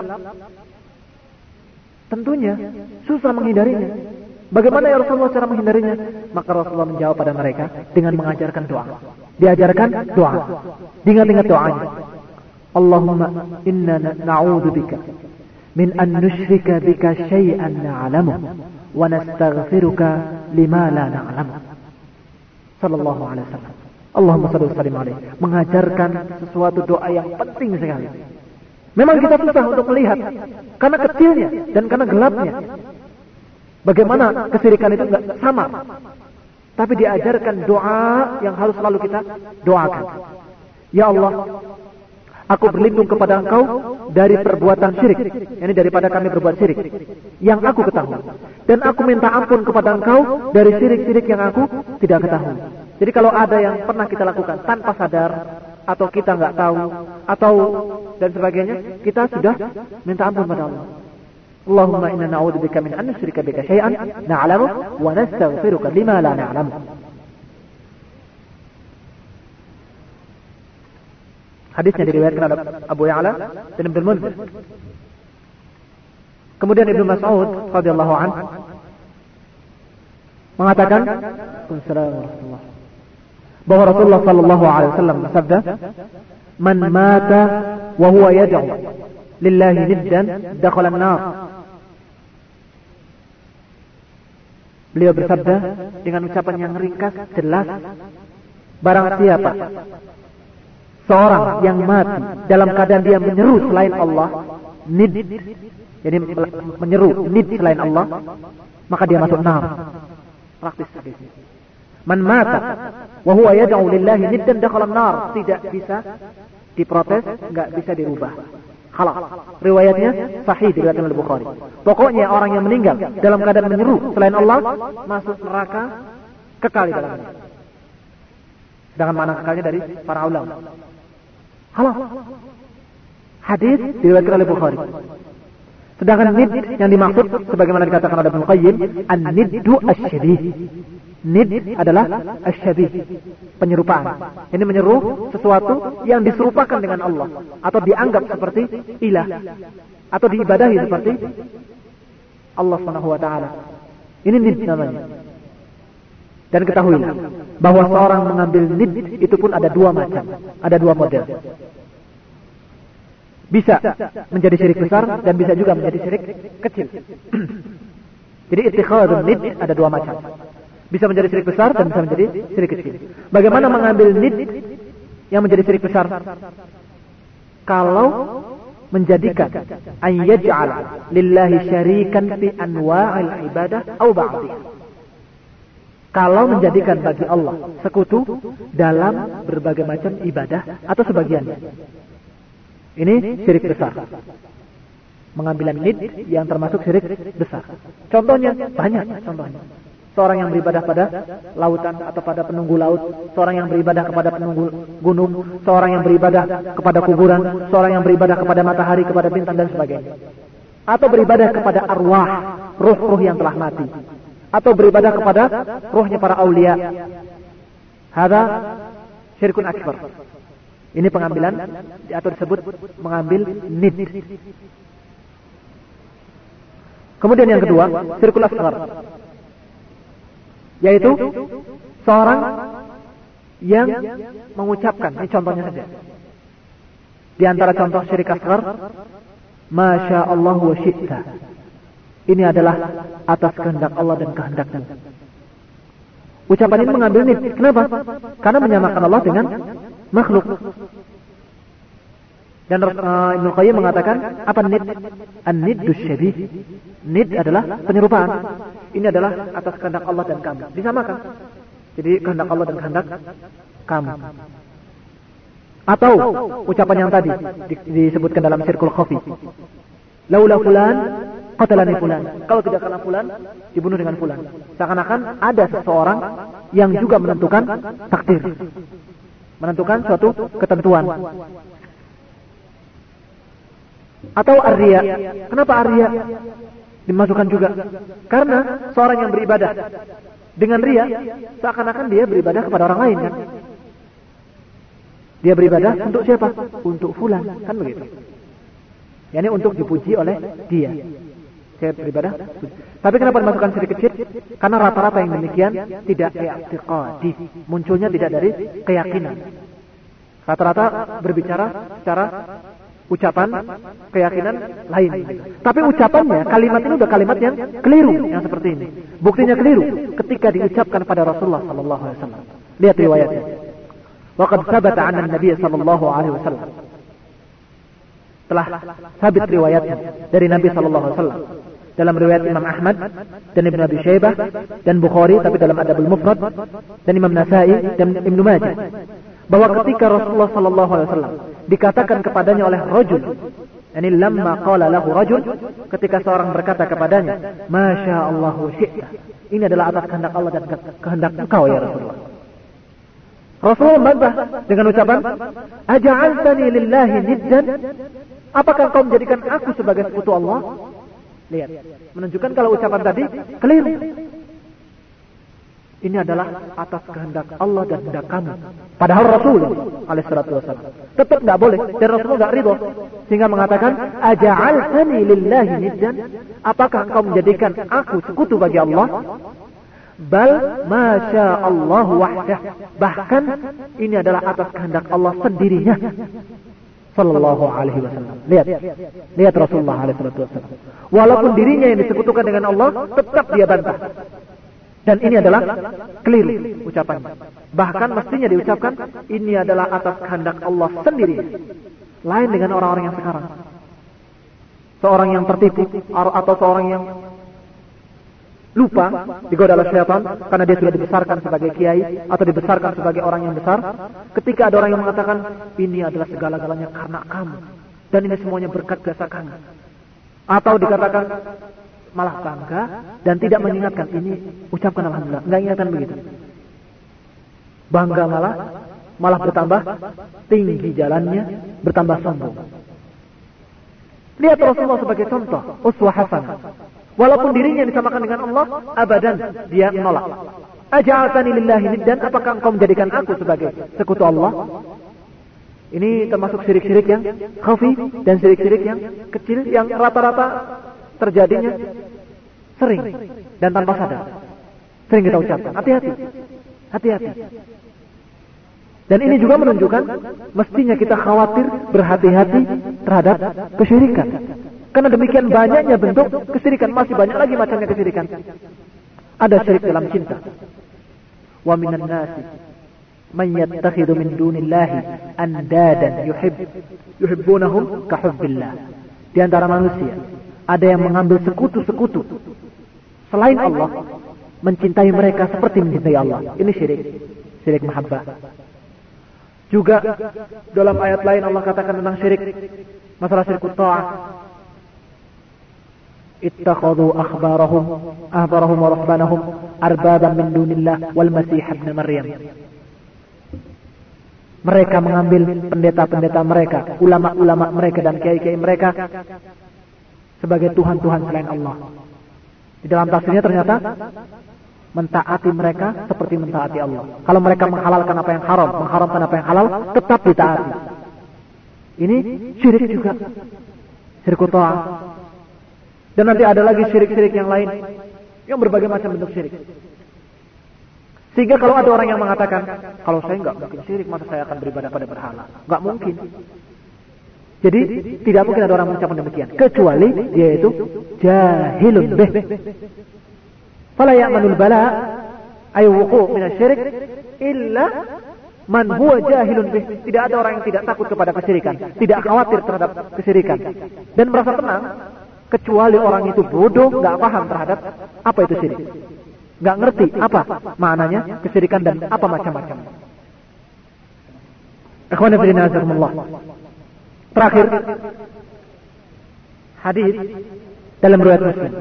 Tentunya susah menghindarinya. Bagaimana ya Rasulullah cara menghindarinya? Maka Rasulullah menjawab pada mereka dengan mengajarkan doa. Diajarkan doa. Diingat-ingat doanya. Allahumma inna na'udhu bika min an nushrika bika syai'an na'alamu wa nastaghfiruka lima la na'lamu. Sallallahu alaihi wasallam. Allahumma salli wa sallim alaihi. Mengajarkan sesuatu doa yang penting sekali. Memang kita susah untuk melihat karena kecilnya dan karena gelapnya. Bagaimana kesirikan itu enggak sama. Tapi diajarkan doa yang harus selalu kita doakan. Ya Allah, aku berlindung kepada engkau dari perbuatan syirik. Ini daripada kami berbuat syirik. Yang aku ketahui. Dan aku minta ampun kepada engkau dari syirik-syirik yang aku tidak ketahui. Jadi kalau ada yang pernah kita lakukan tanpa sadar, atau kita nggak tahu atau dan sebagainya, kita sudah minta ampun pada Allah. Allahumma inna na'udzubika min an nusyrika bika syai'an na'lamu wa nastaghfiruka lima la na'lamu. Hadisnya diriwayatkan oleh Abu Ya'la dan Ibnu Munzir. Kemudian Ibnu Mas'ud radhiyallahu an mengatakan, bahwa Rasulullah sallallahu alaihi wasallam bersabda, "Man mata wa huwa yad'u lillahi niddan dakhala an-nar." Beliau bersabda dengan ucapan yang ringkas, jelas, barang siapa seorang yang mati dalam keadaan dia menyeru selain Allah, nid, jadi menyeru nid selain Allah, maka dia masuk nar. Praktis. Man mata wa huwa lillahi niddan dakhala nar tidak bisa diprotes, enggak bisa dirubah. Halal. Riwayatnya sahih diriwayatkan oleh Bukhari. Pokoknya orang yang meninggal dalam keadaan menyeru selain Allah masuk neraka kekal di dalamnya. Sedangkan mana kekalnya dari para ulama. Halal. Hadis diriwayatkan oleh Bukhari. Sedangkan nid yang dimaksud sebagaimana dikatakan oleh Ibnu Qayyim, an-niddu asyadih. Nid adalah asyabih, penyerupaan. Ini menyeru sesuatu yang diserupakan dengan Allah atau dianggap seperti ilah atau diibadahi seperti Allah taala. Ini nid namanya. Dan ketahuilah bahwa seorang mengambil nid itu pun ada dua macam, ada dua model. Bisa menjadi syirik besar dan bisa juga menjadi syirik kecil. Jadi ittikhadun nid ada dua macam. Bisa menjadi syirik besar dan bisa menjadi syirik kecil. Bagaimana mengambil nid yang menjadi syirik besar? Kalau menjadikan ayyaj'al lillahi syarikan fi anwa'il ibadah au ba'dih. Kalau menjadikan bagi Allah sekutu dalam berbagai macam ibadah atau sebagiannya. Ini syirik besar. Mengambil nid yang termasuk syirik besar. Contohnya banyak contohnya seorang yang beribadah pada lautan atau pada penunggu laut, seorang yang beribadah kepada penunggu gunung, seorang yang beribadah kepada kuburan, seorang yang beribadah kepada matahari, kepada bintang dan sebagainya. Atau beribadah kepada arwah, ruh-ruh yang telah mati. Atau beribadah kepada ruhnya para aulia. Hada syirkun akbar. Ini pengambilan atau disebut mengambil nid. Kemudian yang kedua, syirkul asghar. Yaitu seorang yang mengucapkan, ini contohnya saja. Di antara contoh syirik asgar, Masya Allah wa syi'ta. Ini adalah atas kehendak Allah dan kehendaknya. Ucapan ini mengambil nih. Kenapa? Karena menyamakan Allah dengan makhluk. Dan uh, Ibnu Qayyim mengatakan apa nid? An-niddu syabih. Nid adalah penyerupaan. Ini adalah atas kehendak Allah dan kamu. Disamakan. Jadi kehendak Allah dan kehendak kamu. Atau ucapan yang tadi disebutkan dalam sirkul khafi. Laula fulan qatalani fulan. Kalau tidak karena fulan, dibunuh dengan fulan. Seakan-akan ada seseorang yang juga menentukan takdir. Menentukan suatu ketentuan. Atau arya. Kenapa arya? Dimasukkan juga. Karena seorang yang beribadah dengan ria, seakan-akan dia beribadah kepada orang lain kan. Dia beribadah untuk siapa? Untuk fulan, kan begitu. Yani untuk dipuji oleh dia. Saya beribadah. Tapi kenapa dimasukkan sedikit kecil? Karena rata-rata yang demikian tidak i'tiqadi. Munculnya tidak dari keyakinan. Rata-rata berbicara secara ucapan keyakinan lain. Tapi ucapannya, kalimat ini udah kalimat yang keliru yang seperti ini. Buktinya keliru ketika diucapkan pada Rasulullah sallallahu alaihi wasallam. Lihat riwayatnya. Waqad sabata 'an Nabi sallallahu alaihi wasallam. Telah sabit riwayatnya dari Nabi sallallahu alaihi wasallam dalam riwayat Imam Ahmad dan Ibnu Abi Syaibah dan Bukhari tapi dalam Adabul Mufrad dan Imam Nasai dan Ibnu Majah bahwa ketika Rasulullah sallallahu alaihi wasallam dikatakan kepadanya oleh rajul ini lamma qala lahu rajul ketika seorang berkata kepadanya masya Allah syi'ta. Ini adalah atas kehendak Allah dan kehendak engkau ya Rasulullah. Rasulullah membantah dengan ucapan aja'altani lillahi niddan. Apakah engkau menjadikan aku sebagai sekutu Allah? Lihat menunjukkan kalau ucapan tadi keliru ini adalah atas kehendak Allah dan kehendak kamu. Padahal Rasul alaihissalatu wassalam tetap nggak boleh dan Rasul nggak ridho. Sehingga mengatakan aja'altani lillahi niddan? Apakah engkau menjadikan aku sekutu bagi Allah? Bal masya Allah wahdah. Bahkan ini adalah atas kehendak Allah sendirinya. Sallallahu alaihi wasallam. Lihat. Lihat Rasulullah alaihi wasallam walaupun dirinya yang disekutukan dengan Allah tetap dia bantah dan ini adalah keliru ucapannya. Bahkan mestinya diucapkan ini adalah atas kehendak Allah sendiri. Lain dengan orang-orang yang sekarang. Seorang yang tertipu atau seorang yang lupa digoda oleh syaitan karena dia sudah dibesarkan sebagai kiai atau dibesarkan sebagai orang yang besar. Ketika ada orang yang mengatakan ini adalah segala-galanya karena kamu dan ini semuanya berkat jasa kamu. Atau dikatakan malah bangga dan tidak mengingatkan ini ucapkan alhamdulillah. Nggak ingatkan begitu. Bangga malah malah bertambah tinggi jalannya bertambah sombong. Lihat Rasulullah sebagai contoh uswah hasan. Walaupun dirinya disamakan dengan Allah abadan dia menolak. Aja'atani lillahi niddan apakah engkau menjadikan aku sebagai sekutu Allah? Ini termasuk syirik-syirik yang khafi dan syirik-syirik yang kecil yang rata-rata terjadinya sering dan tanpa sadar. Sering kita ucapkan, hati-hati. Hati-hati. Dan ini juga menunjukkan mestinya kita khawatir berhati-hati terhadap kesyirikan. Karena demikian banyaknya bentuk kesyirikan, masih banyak lagi macamnya kesyirikan. Ada syirik dalam cinta. Wa minan nasi man yattakhidhu min dunillahi andadan yuhib yuhibbunahum ka. Di antara manusia ada yang mengambil sekutu-sekutu selain Allah mencintai mereka seperti mencintai Allah. Ini syirik. Syirik mahabbah. Juga dalam ayat lain Allah katakan tentang syirik masalah syirik ta'ah. Ittakhadhu akhbarahum ahbarahum wa rahbanahum arbaban min dunillah wal masih ibn Maryam. Mereka mengambil pendeta-pendeta mereka, ulama-ulama mereka dan kiai-kiai mereka sebagai Tuhan-Tuhan selain Allah. Di dalam tafsirnya ternyata mentaati mereka seperti mentaati Allah. Kalau mereka menghalalkan apa yang haram, mengharamkan apa yang halal, tetap ditaati. Ini syirik juga. Syirik ta'ah. Dan nanti ada lagi syirik-syirik yang lain yang berbagai macam bentuk syirik. Sehingga kalau ada orang yang mengatakan, kalau saya nggak mungkin syirik, masa saya akan beribadah pada berhala? Nggak mungkin. Jadi tidak mungkin ada orang mengucapkan demikian kecuali dia itu jahilun bih. Fala ya'manul bala ay wuqu' min asyirik illa Man huwa jahilun bih. Tidak ada orang yang tidak takut kepada kesyirikan. Tidak khawatir terhadap kesyirikan. Dan merasa tenang. Kecuali orang itu bodoh, nggak paham terhadap apa itu syirik. Nggak ngerti apa maknanya kesyirikan dan apa macam-macam. Terakhir, hadis dalam riwayat Muslim.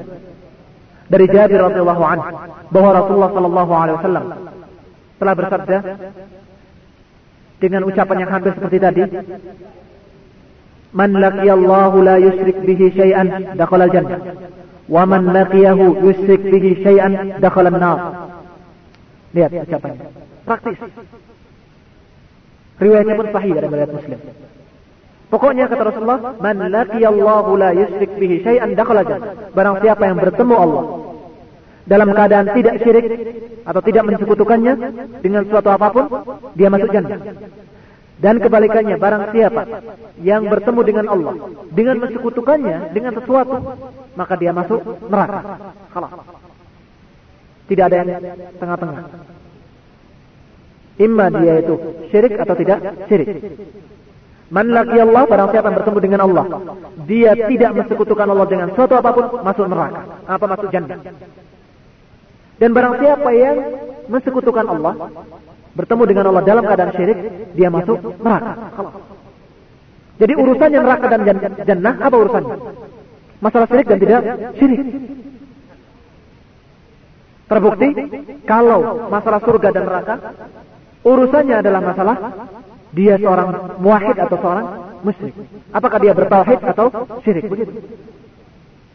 Dari Jabir radhiyallahu anhu bahwa Rasulullah sallallahu alaihi wasallam telah bersabda dengan ucapan yang hampir seperti tadi Man laqiyallahu la yusyrik bihi syai'an dakhala al-jannah. Wa man laqiyahu yusyrik bihi syai'an dakhala an-nar. Lihat ucapannya. Praktis. Riwayatnya pun sahih dari riwayat Muslim Pokoknya kata Rasulullah, "Man laqiyallahu la yusyrik bihi syai'an dakhala jannah." Barang siapa yang bertemu Allah dalam keadaan tidak syirik atau tidak mensekutukannya dengan suatu apa pun, dia masuk jannah. Dan kebalikannya, barang siapa yang bertemu dengan Allah dengan mensekutukannya dengan sesuatu, maka dia masuk neraka. Kalau tidak ada yang tengah-tengah. Imma dia itu syirik atau tidak syirik. Man Allah, barang siapa yang bertemu dengan Allah, dia tidak mensekutukan Allah dengan suatu apa pun, masuk neraka. Apa masuk jannah. Dan barang siapa yang mensekutukan Allah, bertemu dengan Allah dalam keadaan syirik, dia masuk neraka. Jadi urusannya neraka dan jannah, apa urusannya? Masalah syirik dan tidak syirik. Terbukti, kalau masalah surga dan neraka, urusannya adalah masalah dia seorang muahid atau seorang musyrik. Apakah dia bertauhid atau syirik? Begitu.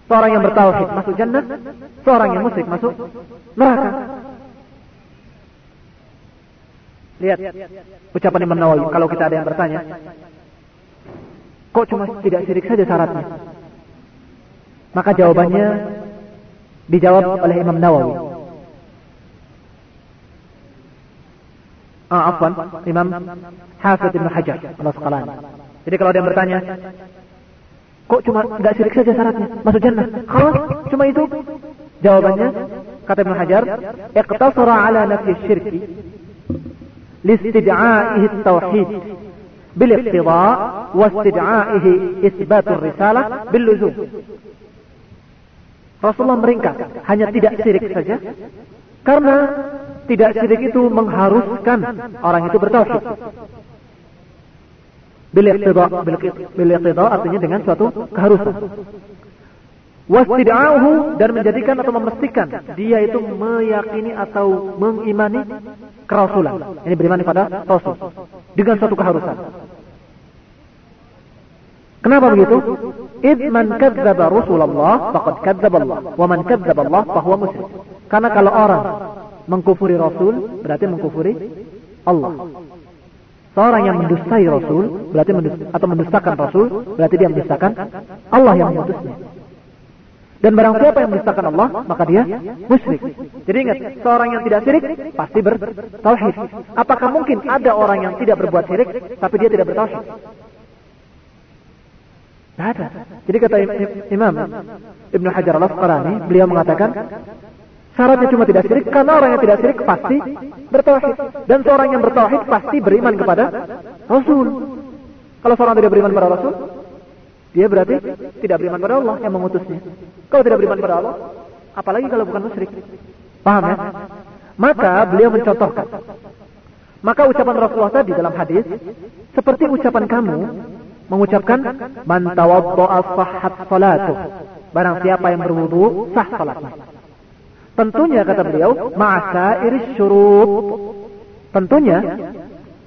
Seorang yang bertauhid masuk jannah, seorang yang musyrik masuk neraka. Lihat ucapan Imam Nawawi kalau kita ada yang bertanya, kok cuma tidak syirik saja syaratnya? Maka jawabannya dijawab oleh Imam Nawawi. Ah, afwan, Imam Hafiz Ibn Hajar al-Asqalani. Jadi kalau ada yang bertanya, Kok cuma nggak syirik saja syaratnya masuk jannah? Kalau cuma itu jawabannya kata Ibnu Hajar, iqtasara ala nafi syirki listid'a'ihi at-tauhid bil iqtida wa istid'a'ihi isbat risalah bil luzum. Rasulullah meringkas hanya tidak syirik saja karena tidak syirik itu mengharuskan orang itu bertauhid Bil iqtida, artinya dengan suatu keharusan. Wastid'ahu dan menjadikan atau memastikan dia itu meyakini atau mengimani kerasulan. Ini beriman pada Rasul dengan suatu keharusan. Kenapa begitu? Id man kadzdzaba Rasulullah faqad kadzdzaba Allah, wa man kadzdzaba Allah fahuwa musyrik. Karena kalau orang mengkufuri Rasul berarti mengkufuri Allah. Seorang yang mendustai Rasul berarti mendust, atau mendustakan Rasul berarti dia mendustakan Allah yang mengutusnya. Dan barang siapa yang mendustakan Allah, maka dia musyrik. Jadi ingat, seorang yang tidak syirik pasti bertauhid. Apakah mungkin ada orang yang tidak berbuat syirik tapi dia tidak bertauhid? Tidak ada. Jadi kata Imam Ibn Hajar al-Asqalani, beliau mengatakan Syaratnya cuma tidak syirik karena orang yang tidak syirik pasti bertauhid dan seorang yang bertauhid pasti beriman kepada Rasul. Kalau seorang tidak beriman kepada Rasul, dia berarti tidak beriman kepada Allah yang mengutusnya. Kalau tidak beriman kepada Allah, apalagi kalau bukan musyrik. Paham ya? Maka beliau mencontohkan. Maka ucapan Rasulullah tadi dalam hadis seperti ucapan kamu mengucapkan man tawaddaa sahhat salatuh. Barang siapa yang berwudu sah salatnya. Tentunya kata beliau, iris syurut. Tentunya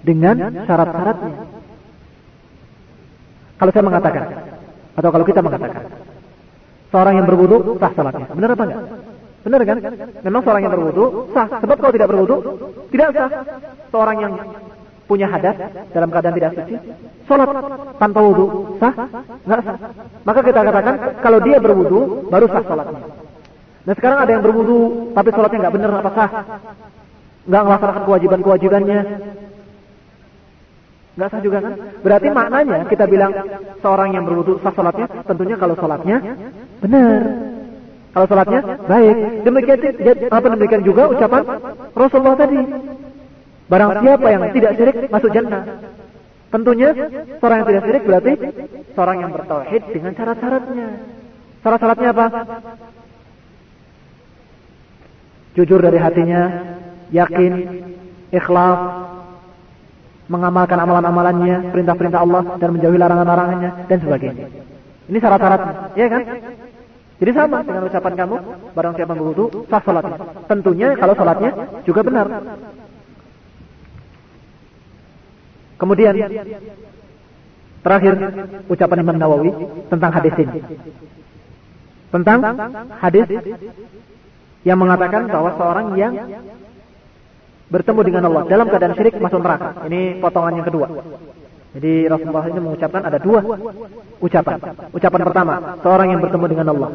dengan syarat-syaratnya. Kalau saya mengatakan, atau kalau kita mengatakan, seorang yang berwudu sah salatnya. Benar apa enggak? Benar kan? Memang seorang yang berwudu sah. Sebab kalau tidak berwudu, tidak sah. Seorang yang punya hadas dalam keadaan tidak suci, sholat tanpa wudu sah? Enggak sah. Maka kita katakan kalau dia berwudu baru sah sholatnya. Nah sekarang ada yang berwudu tapi sholatnya nggak benar apa sah? Nggak melaksanakan kewajiban-kewajibannya. Nggak sah juga kan? Berarti maknanya kita bilang seorang yang berwudu sah sholatnya, tentunya kalau sholatnya benar. Kalau sholatnya baik. Demikian apa demikian juga ucapan Rasulullah tadi. Barang siapa yang tidak syirik masuk jannah. Tentunya seorang yang tidak syirik berarti seorang yang bertauhid dengan syarat-syaratnya. Syarat-syaratnya apa? Jujur dari hatinya, yakin, ikhlas, mengamalkan amalan-amalannya, perintah-perintah Allah dan menjauhi larangan-larangannya dan sebagainya. Ini syarat-syaratnya, ya kan? Jadi sama dengan ucapan kamu, barang siapa berwudu, sah salatnya. Tentunya kalau salatnya juga benar. Kemudian terakhir ucapan Imam Nawawi tentang hadis ini. Tentang hadis yang mengatakan bahwa seorang yang bertemu dengan Allah dalam keadaan syirik masuk neraka. Ini potongan yang kedua. Jadi Rasulullah ini mengucapkan ada dua ucapan. Ucapan pertama, seorang yang bertemu dengan Allah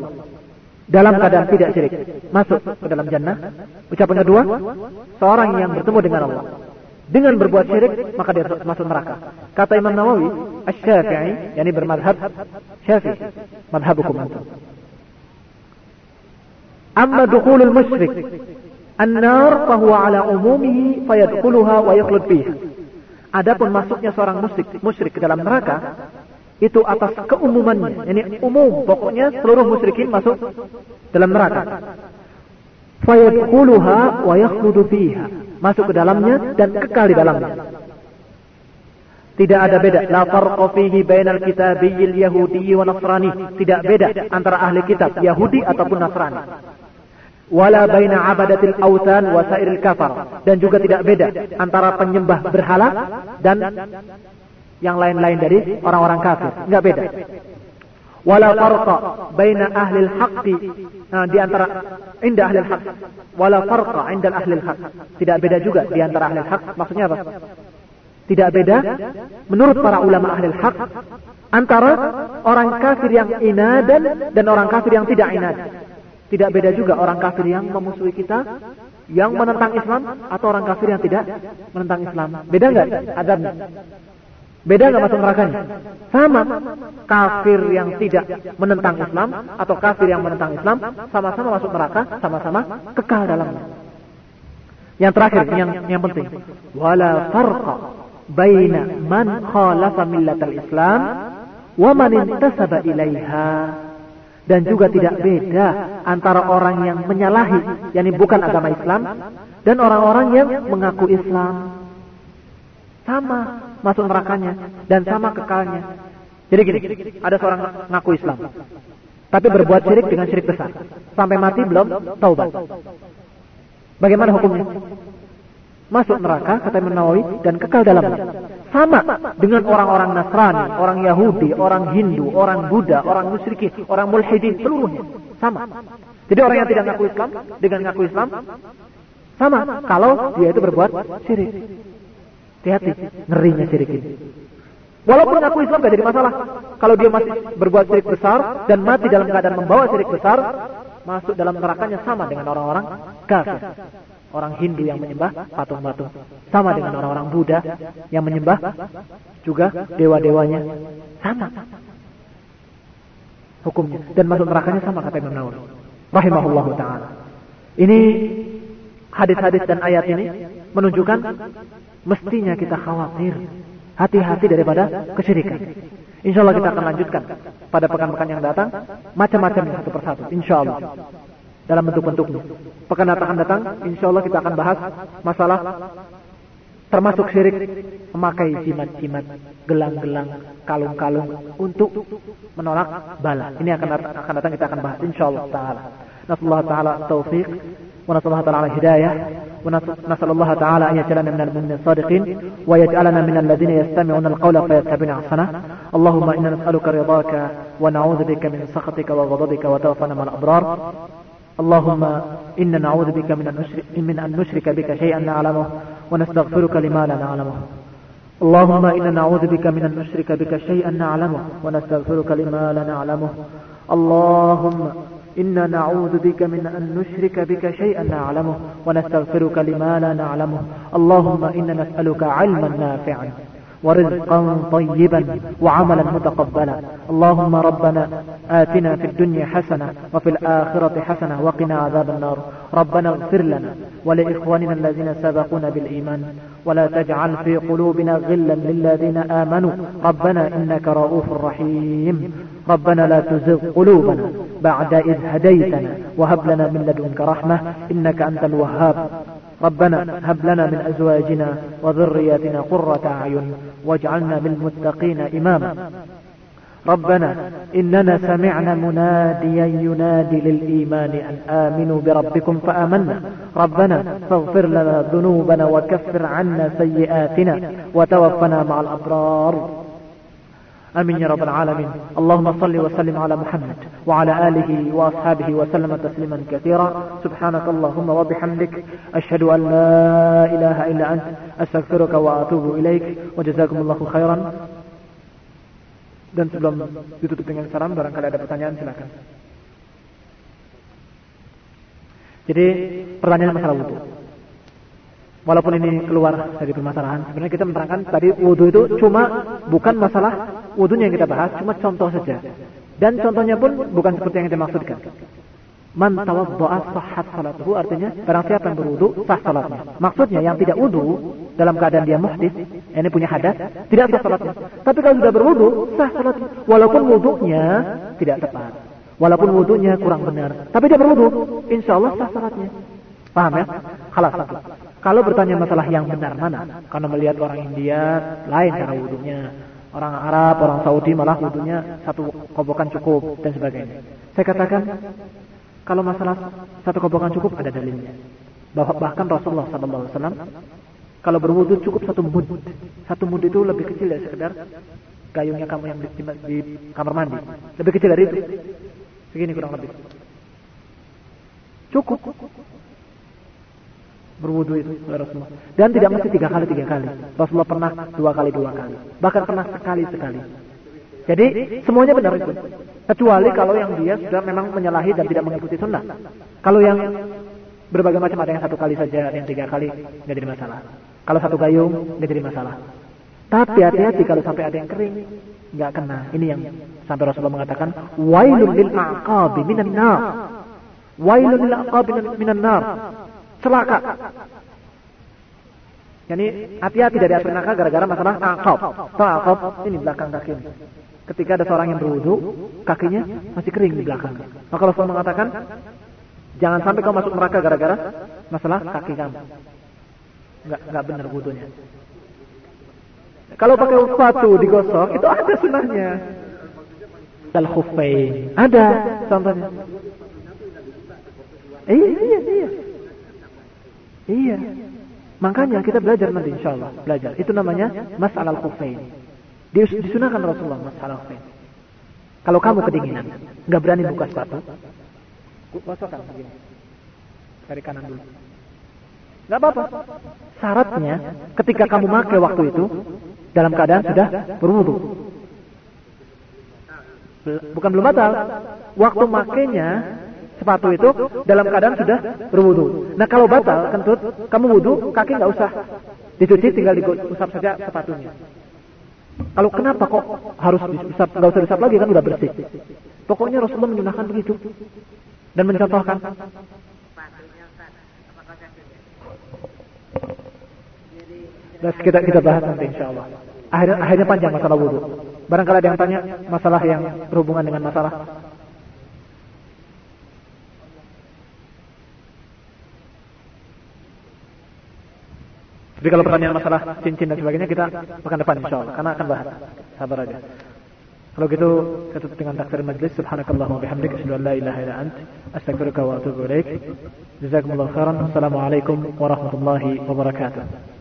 dalam keadaan tidak syirik masuk ke dalam jannah. Ucapan kedua, seorang yang bertemu dengan Allah dengan berbuat syirik maka dia masuk neraka. Kata Imam Nawawi, Asy-Syafi'i, yakni bermadhab Syafi'i, madhab hukum antum. Amma dukhulul musyrik an-nar fahuwa ala umumihi fayadkhuluha wa yakhlud fiha. Adapun masuknya seorang musyrik musyrik ke dalam neraka itu atas keumumannya, ini umum, pokoknya seluruh musyrikin masuk dalam neraka. Fayadkhuluha wa yakhludu fiha. Masuk ke dalamnya dan kekal di dalamnya. Tidak ada beda. La farqa fihi bainal kitabiyil yahudi wa nasrani. Tidak beda antara ahli kitab Yahudi ataupun Nasrani. Wala baina abadatil autan wa sairil kafar. Dan juga tidak beda antara penyembah berhala dan yang lain-lain dari orang-orang kafir. Enggak beda. Wala farqa baina ahli haqqi. Nah, di antara inda ahli haq wala farqa inda ahli haq tidak beda juga di antara ahli haq maksudnya apa tidak beda menurut para ulama ahli haq antara orang kafir yang inadan dan orang kafir yang tidak inad tidak beda juga orang kafir yang memusuhi kita, yang menentang Islam, atau orang kafir yang tidak menentang Islam. Beda nggak adabnya? Beda nggak masuk nerakanya? Sama. Kafir yang tidak menentang Islam atau kafir yang menentang Islam sama-sama masuk neraka, sama-sama kekal dalamnya. Yang terakhir, yang yang penting, wala farqa baina man khalafa millatal Islam wa man intasaba ilaiha dan juga tidak beda antara orang yang menyalahi, yakni bukan agama Islam, dan orang-orang yang mengaku Islam. Sama masuk nerakanya dan sama kekalnya. Jadi gini, ada seorang mengaku Islam, tapi berbuat syirik dengan syirik besar. Sampai mati belum taubat. Bagaimana hukumnya? Masuk neraka, kata Imam Nawawi, dan kekal dalamnya. Sama dengan orang-orang Nasrani, orang Yahudi, orang Hindu, orang Buddha, orang musyrikin, orang mulhidin, seluruhnya. Sama. Jadi orang yang tidak ngaku Islam, dengan ngaku Islam, sama. Kalau dia itu berbuat syirik. Hati-hati, ngerinya syirik ini. Walaupun ngaku Islam gak jadi masalah. Kalau dia masih berbuat syirik besar dan mati dalam keadaan membawa syirik besar, masuk dalam nerakanya sama dengan orang-orang kafir orang Hindu yang menyembah patung-patung. Sama dengan orang-orang Buddha yang menyembah juga dewa-dewanya. Sama. Hukumnya. Dan masuk nerakanya sama kata Imam Nawawi. Rahimahullah ta'ala. Ini hadis-hadis dan ayat ini menunjukkan mestinya kita khawatir. Hati-hati daripada kesyirikan. Insya Allah kita akan lanjutkan pada pekan-pekan yang datang macam-macam satu persatu. Insya Allah dalam bentuk-bentuknya. Pekan akan datang, insya Allah kita akan bahas masalah termasuk syirik memakai jimat-jimat, gelang-gelang, kalung-kalung untuk menolak bala. Ini akan datang, akan datang kita akan bahas insya Allah taala. Nasallahu taala taufiq wa nasallahu taala hidayah wa nasallallahu taala an yaj'alana minal mu'minin sadiqin wa yaj'alana minal ladzina yastami'una al-qawla ahsana. Allahumma inna nas'aluka ridaka wa na'udzu bika min sakhatika wa ghadabika wa abrar. اللهم إنا نعوذ بك من أن نشرك, من أن نشرك بك شيئا نعلمه ونستغفرك لما لا نعلمه. اللهم إنا نعوذ بك من أن نشرك بك شيئا نعلمه ونستغفرك لما لا نعلمه. اللهم إنا نعوذ بك من أن نشرك بك شيئا نعلمه ونستغفرك لما لا نعلمه. اللهم إنا نسألك علما نافعا. ورزقا طيبا وعملا متقبلا. اللهم ربنا آتنا في الدنيا حسنة وفي الآخرة حسنة وقنا عذاب النار. ربنا اغفر لنا ولإخواننا الذين سبقونا بالإيمان. ولا تجعل في قلوبنا غلا للذين آمنوا. ربنا إنك رؤوف رحيم. ربنا لا تزغ قلوبنا بعد إذ هديتنا. وهب لنا من لدنك رحمة. إنك أنت الوهاب. ربنا هب لنا من أزواجنا وذرياتنا قرة أعين واجعلنا للمتقين إماما. ربنا إننا سمعنا مناديا ينادي للإيمان أن آمنوا بربكم فآمنا. ربنا فاغفر لنا ذنوبنا وكفر عنا سيئاتنا وتوفنا مع الأبرار. أمين يا رب العالمين اللهم صل وسلم على محمد وعلى آله وأصحابه وسلم تسليما كثيرا سبحانك اللهم وبحمدك أشهد أن لا إله إلا أنت أستغفرك وأتوب إليك وجزاكم الله خيرا Dan sebelum ditutup dengan salam, barangkali ada pertanyaan, silakan. Jadi pertanyaan masalah wudhu. Walaupun ini keluar dari permasalahan, sebenarnya kita menerangkan tadi wudhu itu cuma bukan masalah wudhunya yang kita bahas, cuma contoh saja. Dan contohnya pun bukan seperti yang kita maksudkan. Man tawadda'a sahhat salatuhu artinya barang siapa yang berwudu sah salatnya. Maksudnya yang tidak wudu dalam keadaan dia muhdis, ini punya hadas, tidak sah salatnya. Tapi kalau sudah berwudu sah salatnya walaupun wudunya tidak tepat. Walaupun wudunya kurang benar, tapi dia berwudu, insya Allah sah salatnya. Paham ya? Satu. Kalau bertanya masalah yang benar mana? Karena melihat orang India lain cara wudunya. Orang Arab, orang Saudi malah wudunya satu kobokan cukup dan sebagainya. Saya katakan kalau masalah satu kobokan cukup ada dalilnya. Bahwa bahkan Rasulullah SAW kalau berwudu cukup satu mud. Satu mud itu lebih kecil dari sekedar gayungnya kamu yang di, di, di kamar mandi. Lebih kecil dari itu. Segini kurang lebih. Cukup. Berwudu itu Rasulullah. Dan tidak mesti tiga kali tiga kali. Rasulullah pernah dua kali dua kali. Bahkan pernah sekali sekali. Jadi semuanya benar itu. Kecuali kalau yang dia sudah memang menyalahi dan tidak mengikuti sunnah. Kalau yang berbagai macam ada yang satu kali saja, ada yang tiga kali, nggak jadi masalah. Kalau satu gayung, nggak jadi masalah. Tapi hati-hati kalau sampai ada yang kering, nggak kena. Ini yang sampai Rasulullah mengatakan, wailun lil aqabi minan nar. Wailun lil aqabi minan nar. Celaka. Yani hati-hati dari api neraka gara-gara masalah aqab. Tahu aqab? Ini belakang kaki ketika ada seorang yang berwudu, kakinya masih kering di belakang. Maka Rasul mengatakan, jangan sampai kau masuk neraka gara-gara masalah kaki kamu. Enggak, enggak benar wudunya. Kalau pakai sepatu digosok, itu ada sunahnya. Dal khuffain. Ada contohnya. Iya, iya, iya. Iya. Makanya kita belajar nanti insya Allah. Belajar. Itu namanya masalah khuffain. Disunahkan Rasulullah masalah khair. Kalau kamu kedinginan, nggak berani buka sepatu, gosokkan begini. Dari kanan dulu. Nggak apa-apa. Syaratnya, ketika kamu pakai waktu itu, dalam keadaan sudah berwudu. Bukan belum batal. Waktu makainya sepatu itu dalam keadaan sudah berwudu. Nah kalau batal, kentut, kamu wudu, kaki nggak usah dicuci, tinggal diusap saja sepatunya. Kalau kenapa kok harus disap, nggak usah disap lagi kan udah bersih. Pokoknya Rasulullah menyunahkan begitu dan mencontohkan. Dan kita kita bahas nanti insya Allah. Akhirnya, akhirnya panjang masalah wudhu. Barangkali ada yang tanya masalah yang berhubungan dengan masalah Jadi kalau pertanyaan masalah cincin dan sebagainya kita akan depan insya Allah. Karena akan bahas. Sabar aja. Kalau gitu kita tutup dengan takdir majlis. Subhanakallahumma bihamdik. Asyadu an la ilaha ila ant. Astagfirullah wa atubu ilaik. Jazakumullah khairan. Assalamualaikum warahmatullahi wabarakatuh.